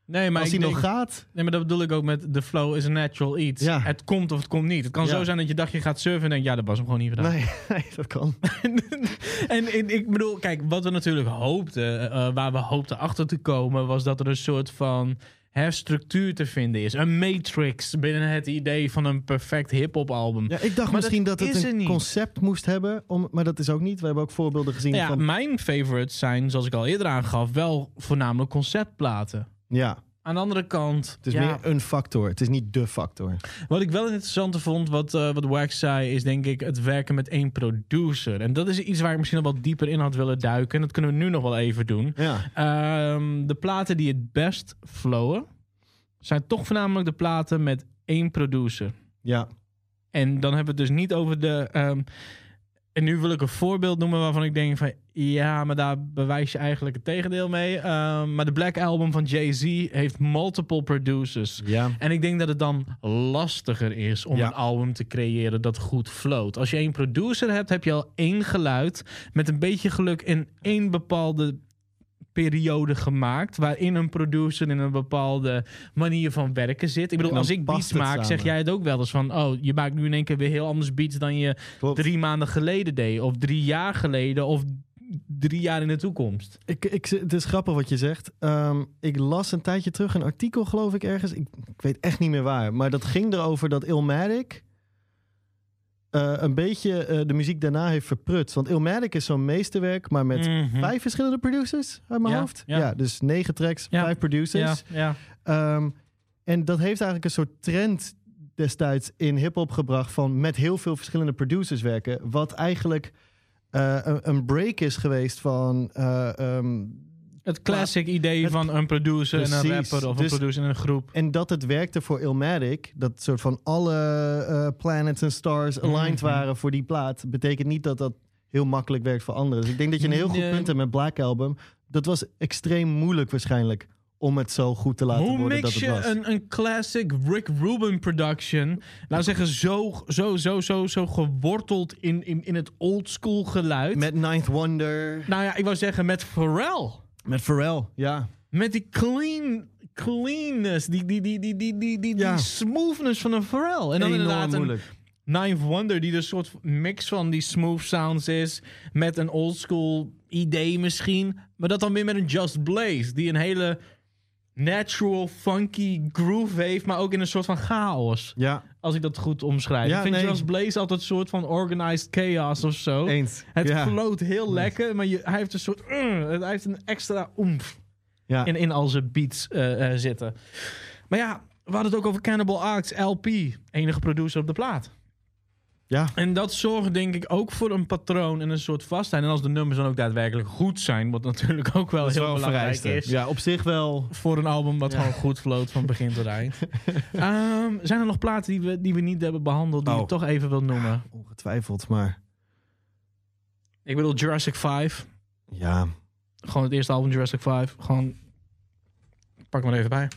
Nee, maar als hij nog gaat... Nee, maar dat bedoel ik ook met de flow is a natural iets. Ja. Het komt of het komt niet. Het kan Ja. zo zijn dat je dacht je gaat surfen en denk ja, dat was hem gewoon niet. Nee, *laughs* nee, dat kan. *laughs* en, en ik bedoel, kijk, wat we natuurlijk hoopten, eh, waar we hoopten achter te komen, was dat er een soort van herstructuur te vinden is. Een matrix binnen het idee van een perfect hip-hop album. Ja, ik dacht Maar misschien dat het een concept moest hebben. Om, maar dat is ook niet. We hebben ook voorbeelden gezien Nou ja, van... mijn favorites zijn, zoals ik al eerder aangaf, wel voornamelijk conceptplaten. Ja, Aan de andere kant, het is ja, meer een factor. Het is niet de factor. Wat ik wel interessant vond, wat, eh, wat Wax zei, is denk ik het werken met één producer. En dat is iets waar ik misschien nog wat dieper in had willen duiken. En dat kunnen we nu nog wel even doen. Ja, Ehm, de platen die het best flowen, zijn toch voornamelijk de platen met één producer. ja. En dan hebben we het dus niet over de. ehm, en nu wil ik een voorbeeld noemen waarvan ik denk van ja, maar daar bewijs je eigenlijk het tegendeel mee. Ehm, maar de Black Album van Jay-Z heeft multiple producers. ja. En ik denk dat het dan lastiger is om Ja. een album te creëren dat goed float. Als je één producer hebt, heb je al één geluid met een beetje geluk in één bepaalde periode gemaakt. Waarin een producer in een bepaalde manier van werken zit. Ik bedoel, als ik beats maak, zeg jij het ook wel eens van... oh, je maakt nu in één keer weer heel anders beats dan je Klopt. drie maanden geleden deed. Of drie jaar geleden. Of drie jaar in de toekomst. Ik, ik, het is grappig wat je zegt. Ehm, ik las een tijdje terug een artikel, geloof ik, ergens. Ik, ik weet echt niet meer waar. Maar dat ging erover dat Illmatic eh, een beetje eh, de muziek daarna heeft verprutst. Want Illmatic is zo'n meesterwerk, maar met Mhm. vijf verschillende producers uit mijn Ja, hoofd. ja. Ja. dus negen tracks, Ja, vijf producers. Ja, ja. Ehm, en dat heeft eigenlijk een soort trend destijds in hip-hop gebracht van met heel veel verschillende producers werken. Wat eigenlijk eh, een, een break is geweest van. eh, ehm, Het classic idee het- van een producer en een rapper of Dus- een producer in een groep. en dat het werkte voor Illmatic, dat soort van alle eh, planets en stars aligned Mhm. waren voor die plaat, betekent niet dat dat heel makkelijk werkt voor anderen. Dus ik denk dat je een heel goed punt hebt met Black Album. Dat was extreem moeilijk waarschijnlijk om het zo goed te laten Hoe worden dat mix het je was. een, een classic Rick Rubin production, laten we zeggen, zo, zo, zo, zo, zo geworteld in, in, in het old school geluid? Met Ninth Wonder, nou ja, ik wou zeggen met Pharrell. Met Pharrell, ja. Met die clean, cleanness, die, die, die, die, die, die, die, Ja. die smoothness van een Pharrell. En dan Enorm inderdaad een. Ninth Wonder, die een soort mix van die smooth sounds is. Met een oldschool idee misschien. Maar dat dan weer met een Just Blaze. Die een hele natural, funky groove heeft. Maar ook in een soort van chaos. Ja, Als ik dat goed omschrijf. Ja, ik vind nee. Just Blaze altijd een soort van organized chaos of zo. eens. Het ja. floot heel lekker. Maar je, hij heeft een soort... uh, hij heeft een extra oemf Ja. in, in al zijn beats eh, eh, zitten. Maar ja, we hadden het ook over Cannibal Arts, LP. Enige producer op de plaat. Ja. En dat zorgt denk ik ook voor een patroon en een soort vastheid. En als de nummers dan ook daadwerkelijk goed zijn, wat natuurlijk ook wel heel wel belangrijk vereiste. is. Ja, op zich wel. Voor een album wat Ja. gewoon goed floot van begin tot eind. *laughs* Ehm, zijn er nog platen die we, die we niet hebben behandeld, die Oh. je toch even wil noemen? Ongetwijfeld, maar Ik bedoel Jurassic 5. ja. Gewoon het eerste album Jurassic 5. Gewoon, pak maar even bij.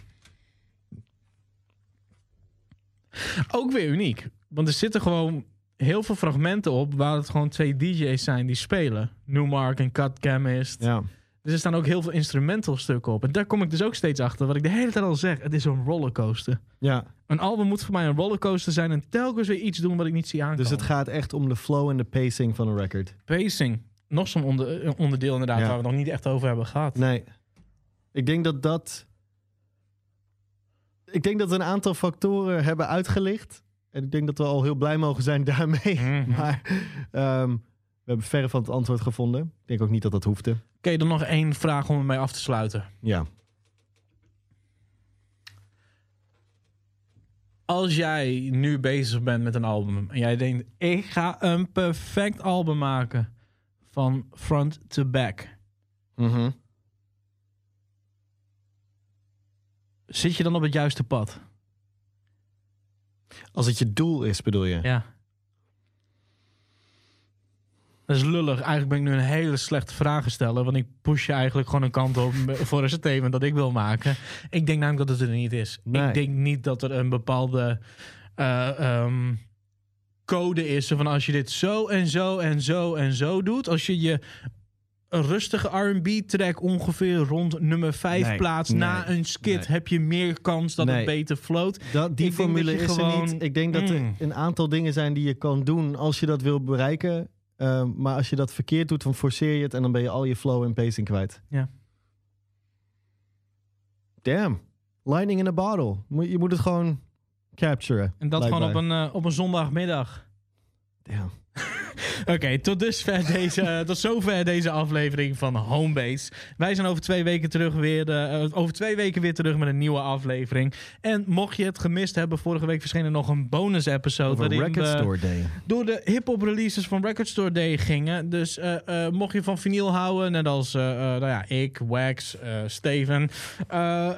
Ook weer uniek. Want er zitten gewoon heel veel fragmenten op waar het gewoon twee DJ's zijn die spelen. Newmark en Cut Chemist. ja. Dus er staan ook heel veel instrumental stukken op. En daar kom ik dus ook steeds achter. Wat ik de hele tijd al zeg. Het is een rollercoaster. Ja, Een album moet voor mij een rollercoaster zijn. En telkens weer iets doen wat ik niet zie aankomen. dus het gaat echt om de flow en de pacing van een record. Pacing. Nog zo'n onder, een onderdeel inderdaad Ja. waar we nog niet echt over hebben gehad. Nee. Ik denk dat dat... Ik denk dat we een aantal factoren hebben uitgelicht. En ik denk dat we al heel blij mogen zijn *laughs* daarmee. Mhm. Maar ehm, we hebben verre van het antwoord gevonden. Ik denk ook niet dat dat hoefde. Oké, dan nog één vraag om ermee af te sluiten. Ja. Als jij nu bezig bent met een album en jij denkt, ik ga een perfect album maken van front to back. Mhm. Zit je dan op het juiste pad? Als het je doel is, bedoel je? Ja. Dat is lullig. Eigenlijk ben ik nu een hele slechte vraag stellen. Want ik push je eigenlijk gewoon een kant op *laughs* voor een statement dat ik wil maken. Ik denk namelijk dat het er niet is. Nee. Ik denk niet dat er een bepaalde eh, ehm, code is. Van als je dit zo en zo en zo en zo doet. Als je je een rustige R&B-track ongeveer rond nummer 5 Nee, plaatst nee, na een skit... nee. heb je meer kans dat het beter float. Dat, die Ik formule dat is er gewoon- niet. Ik denk dat er Mm. een aantal dingen zijn die je kan doen als je dat wil bereiken. Ehm, maar als je dat verkeerd doet, dan forceer je het en dan ben je al je flow en pacing kwijt. Ja. Damn. Lightning in a bottle. Je moet het gewoon capturen. En dat gewoon op een, eh, op een zondagmiddag. Damn. *laughs* Oké, tot, dusver deze, *laughs* tot zover deze aflevering van Homebase. Wij zijn over twee weken terug weer, eh, over twee weken weer terug met een nieuwe aflevering. En mocht je het gemist hebben, vorige week verscheen er nog een bonus episode. Over Record Store Day. door de hip-hop releases van Record Store Day gingen. Dus eh, eh, mocht je van vinyl houden, net als nou ja, ik, Wax, Steven.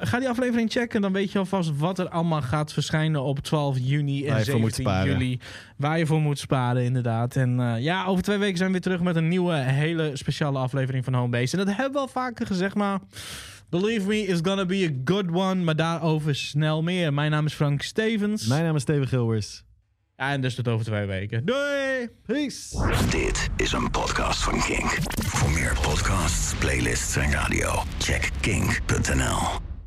ga die aflevering checken. Dan weet je alvast wat er allemaal gaat verschijnen op 12 juni en Waar je voor moet 17 sparen. juli. Waar je voor moet sparen, inderdaad. En eh, ja, over twee weken zijn we weer terug met een nieuwe, hele speciale aflevering van Homebase. En dat hebben we al vaker gezegd, maar... Believe me, it's gonna be a good one. Maar daarover snel meer. Mijn naam is Frank Stevens. Mijn naam is Steven Gilbers. Ja, en dus tot over twee weken. Doei! Peace. Dit is een podcast van Kink. Voor meer podcasts, playlists en radio, check kink.nl.